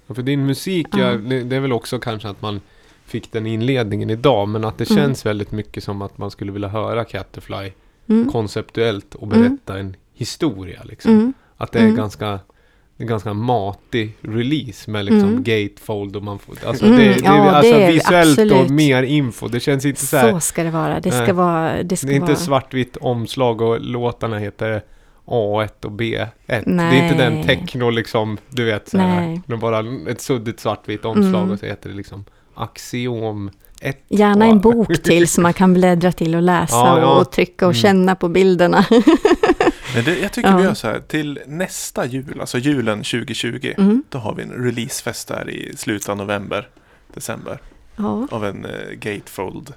Ja, För din musik, Ja. ja, det det är väl också kanske att man fick den inledningen idag men att det Mm. känns väldigt mycket som att man skulle vilja höra Catterfly Mm. konceptuellt och Mm. berätta en historia liksom. Mm. Att det är Mm. ganska det är ganska matig release med liksom Mm. gatefold och man får, alltså Mm, det, det, ja, är alltså det visuellt och absolut. mer info. Det känns inte så Så, här, ska det vara. Det ska Nej. vara... Det ska det är inte vara... svartvitt omslag och låtarna heter A1 och B1. Det är Nej. inte den techno liksom, du vet så här, Nej. det är bara ett suddigt svartvitt omslag Mm. och så heter det liksom Axiom 1. Gärna en bok till som man kan bläddra till och läsa Ja, ja. Och, trycka och Mm. känna på bilderna. <laughs> Men det, jag tycker Ja. vi gör så här, till nästa jul, alltså julen 2020, Mm. då har vi en releasefest där i slutet av november, december, Ja. av en eh, gatefold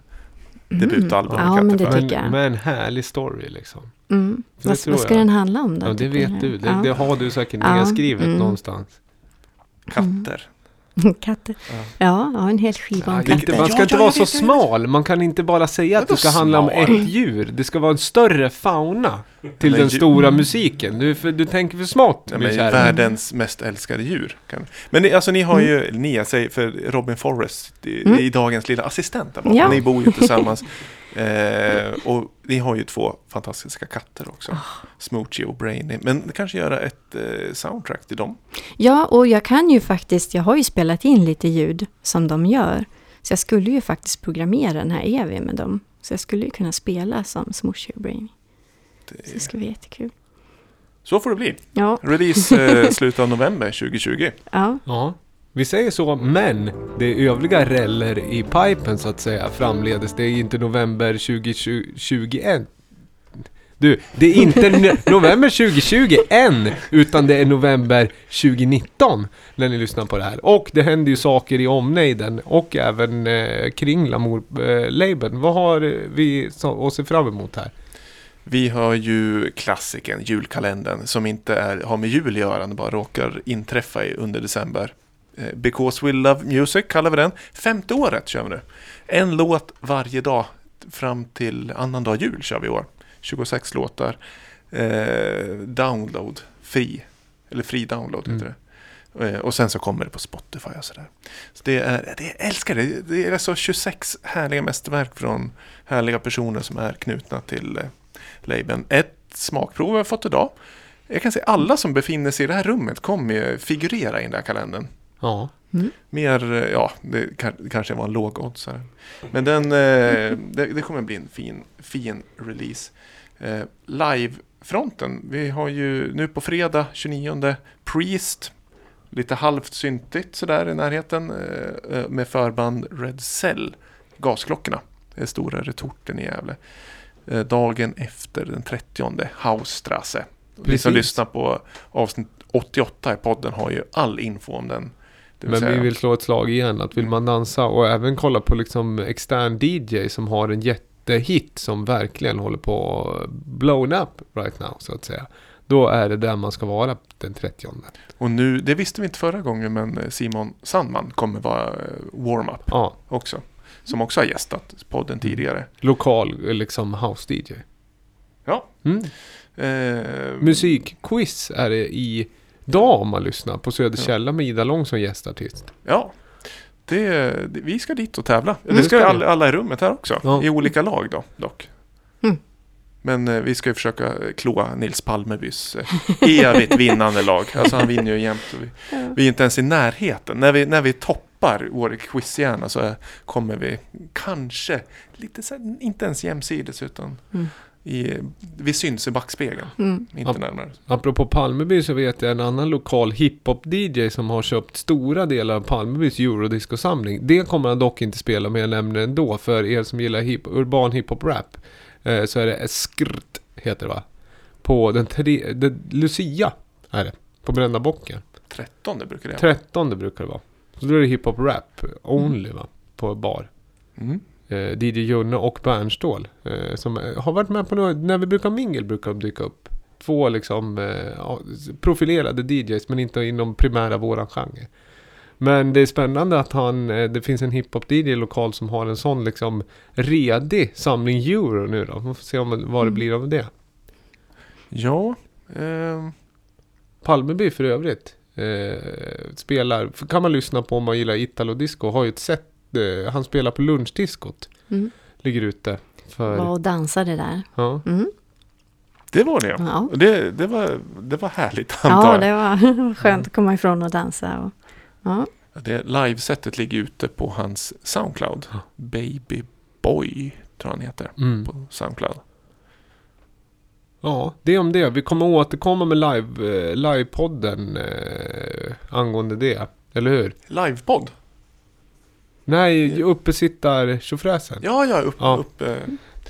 Mm. debutalbum. Ja, men det tycker jag. Men, med en härlig story liksom. Mm. Vad, vad ska jag. den handla om då? Ja, det vet du. Det, Ja. det har du säkert Ja, nedskrivet mm. någonstans. Katter. <laughs> Katter. Ja. Ja, en hel skiva om katter. inte, man ska inte vara så smal. Man kan inte bara säga att det ska handla om ett djur. Det ska vara en större fauna till den stora musiken. Du, för, du tänker för smått, Ja, min kära. världens mest älskade djur. Men ni, alltså, ni har ju, ni, jag säger för Robin Forrest i, Mm. i dagens lilla assistent där. Ja. Ni bor ju tillsammans. <laughs> eh, och ni har ju två fantastiska katter också. Ah. Smoochie och Brainy. Men kanske göra ett eh, soundtrack till dem. Ja, och jag kan ju faktiskt, jag har ju spelat in lite ljud som de gör. Så jag skulle ju faktiskt programmera den här Evi med dem. Så jag skulle ju kunna spela som Smooshy och Brainy. Så det Det, ska bli jättekul. så får det bli. Ja, Release eh, slutet av november <laughs> 2020. ja. Ja, vi säger så, men det är övriga reller i pipen så att säga framledes. Det är inte november 2021. Du, det är inte <laughs> no- november 2020 än, utan det är november 2019 när ni lyssnar på det här. Och det händer ju saker i omnejden och även eh, kring Lamour-labeln. Vad har eh, vi så, att se fram emot här? Vi har ju klassiken, julkalendern, som inte är, har med jul att göra, den bara råkar inträffa under december. Eh, Because We Love Music kallar vi den. Femte året kör vi nu. En låt varje dag fram till annandag jul kör vi i år. 26 låtar. Eh, download, fri. Eller fri download heter Mm. det. Eh, och sen så kommer det på Spotify och sådär. Så det är, det, jag älskar det. Det är alltså 26 härliga mästerverk från härliga personer som är knutna till eh, labeln. Ett smakprov har jag fått idag. Jag kan säga alla som befinner sig i det här rummet kommer ju figurera i den där kalendern. Ja, Mer, eh, ja, det kan- kanske var en låg oddsare. Men den, eh, <laughs> det, det kommer bli en fin, fin release. Eh, Live-fronten, vi har ju nu på fredag 29 Priest, lite halvt syntigt sådär i närheten eh, eh, med förband Red Cell, gasklockorna. Det är stora retorten i Gävle. Eh, dagen efter den 30 Hausstrasse. Ni som lyssnar på avsnitt 88 i podden har ju all info om den. Men säga- vi vill slå ett slag igen att vill man dansa och även kolla på liksom extern DJ som har en jättehit som verkligen håller på att blown up right now så att säga. Då är det där man ska vara den 30. Och nu, det visste vi inte förra gången, men Simon Sandman kommer vara eh, warm-up Ja, också. Som också har gästat podden tidigare. lokal liksom house DJ. Ja. Mm. Eh, Musikquiz är det i dag om man lyssnar på Söderkälla med Ida Lång som gästartist. Ja. Det, det, vi ska dit och tävla. Mm, det ska vi. alla, alla i rummet här också. Ja. I olika lag då, dock. Mm. Men eh, vi ska ju försöka eh, kloa Nils Palmebys eh, evigt vinnande lag. Alltså han vinner ju jämt. Vi, vi är inte ens i närheten. När vi, när vi toppar vår quizhjärna så eh, kommer vi kanske lite så här, inte ens jämsides utan Mm. I, vi syns i backspegeln. Mm. Inte närmare. Apropå Palmeby så vet jag en annan lokal hiphop-DJ som har köpt stora delar av Palmebys eurodisco-samling. Det kommer han dock inte spela men jag nämner ändå för er som gillar hip urban hiphop-rap. Eh, så är det Skrt, heter det va? På den tre, det, Lucia är det. På Brända Bocken. 13 brukar det vara. 13 brukar det vara. Så då är det hiphop-rap only va? På bar. Mm. Eh, DJ Junne och Bernstål. Eh, som eh, har varit med på några, när vi brukar mingel brukar de dyka upp. Två liksom eh, profilerade DJs men inte inom primära våran genre. Men det är spännande att han, eh, det finns en hiphop-DJ lokal som har en sån liksom redig samling euro nu då. Vi får se om, vad det Mm. blir av det. Ja. ehm, Palmeby för övrigt eh, spelar, kan man lyssna på om man gillar Italo Disco, har ju ett set, eh, han spelar på lunchdiskot. Mm. Ligger ute. För, Var och dansade där. ja. Mm. det var det. Ja. Det, det, var, det var härligt antar ja, jag. det var <laughs> skönt att komma ifrån och dansa. Och, ja. Det livesättet ligger ute på hans Soundcloud. Ja. Baby Boy tror han heter Mm. på Soundcloud. Ja, det om det. Vi kommer återkomma med live, eh, livepodden eh, angående det. Eller hur? Livepodd? Nej, uppesittar tjofräsen. Ja, ja, upp, Ja. uppe,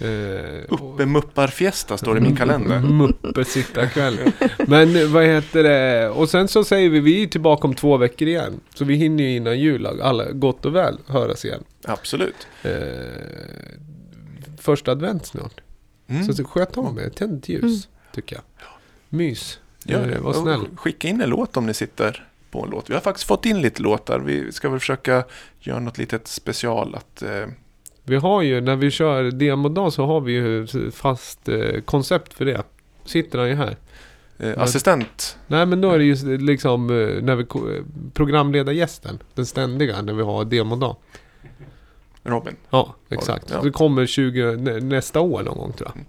Eh, uppe Mupparfiesta står det i min kalender. <laughs> Muppesittarkväll. Men eh, vad heter det? Och sen så säger vi, vi är tillbaka om två veckor igen. Så vi hinner ju innan jul, alla gott och väl, höras igen. Absolut. Eh, första advent snart. Mm. Så, så sköt om er, tänd ett ljus, Mm. tycker jag. Mys. Gör det. Eh, var snäll. Skicka in en låt om ni sitter på en låt. Vi har faktiskt fått in lite låtar. Vi ska väl försöka göra något litet special. Att, eh, Vi har ju, när vi kör demodag så har vi ju fast eh, koncept för det. Sitter han ju här. eh, assistent. Nej men då är det ju liksom eh, när vi eh, programledargästen, den ständiga, när vi har demodag. Robin. Ja, exakt. Ja. Det kommer 20, nä, nästa år någon gång tror jag.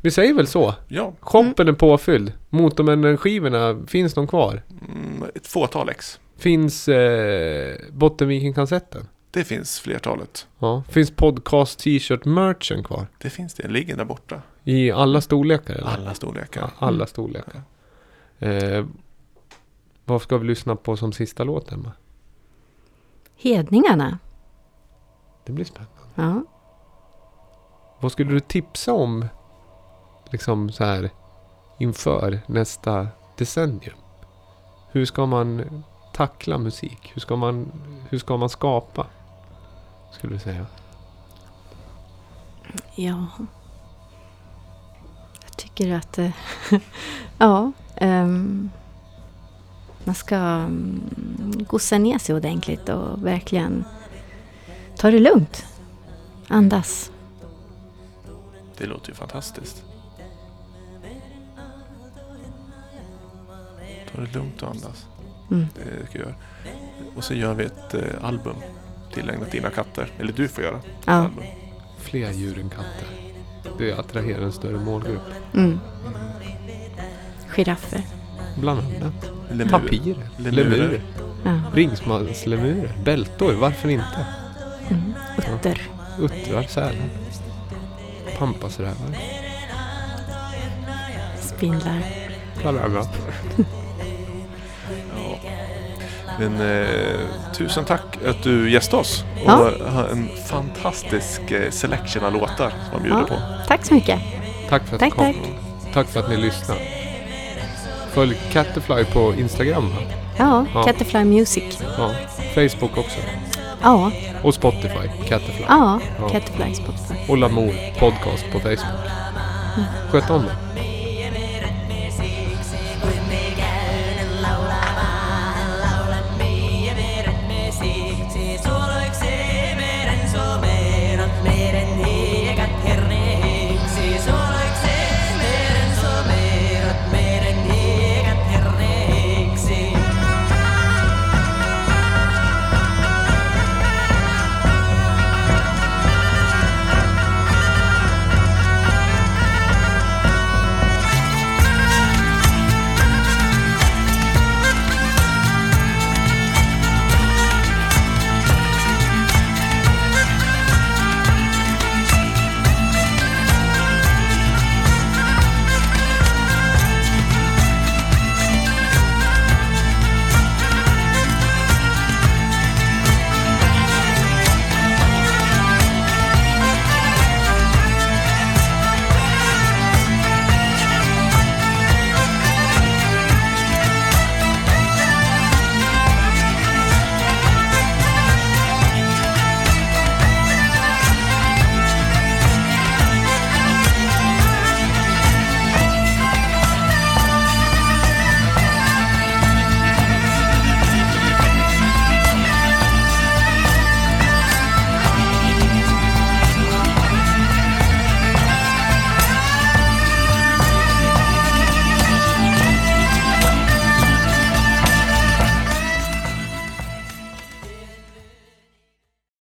Vi säger väl så. Ja, Shoppen är påfylld. Motormännen-skivorna, finns de kvar? mm, ett fåtal ex. Finns eh, Bottenviken-kassetten? Det finns flertalet. Ja. Finns podcast t-shirt merchen kvar? Det finns det. Den ligger där borta. I alla storlekar eller? Alla storlekar. Ja, alla storlekar. Eh, vad ska vi lyssna på som sista låt, Emma? Hedningarna. Det blir spännande. Ja. Vad skulle du tipsa om liksom så här inför nästa decennium? Hur ska man tackla musik? Hur ska man, hur ska man skapa? Skulle du säga. Ja. Jag tycker att... eh, <laughs> ja. ehm, man ska um, gossa ner sig ordentligt och verkligen ta det lugnt. Andas. Det låter ju fantastiskt. Ta det lugnt och andas. Mm. Det ska jag göra. Och så gör vi ett eh, album tillägnat dina katter. Eller du får göra. Ja. Album. Fler djur än katter. Det attraherar en större målgrupp. Mm. Giraffer. Bland annat. Lemur. Tapirer. Lemurer. Lemurer. Ja. Ringsmanslemurer. Bältor. Varför inte? Mm. Utter. Uttrar, sälar. Pampasrävar. Spindlar. Bland annat. <laughs> Men eh, tusen tack att du gästade oss och Ja. har en fantastisk eh, selection av låtar som man bjuder Ja. på. Tack så mycket. Tack för att Tack, du kom. tack. Tack för att ni lyssnar. Följ Catterfly på Instagram. Ja, Ja. Catterfly Music. Ja. Facebook också. Ja, Och Spotify, Catterfly. ja, Ja. Catterfly Spotify. Och Lamour Podcast på Facebook. Sköt om det.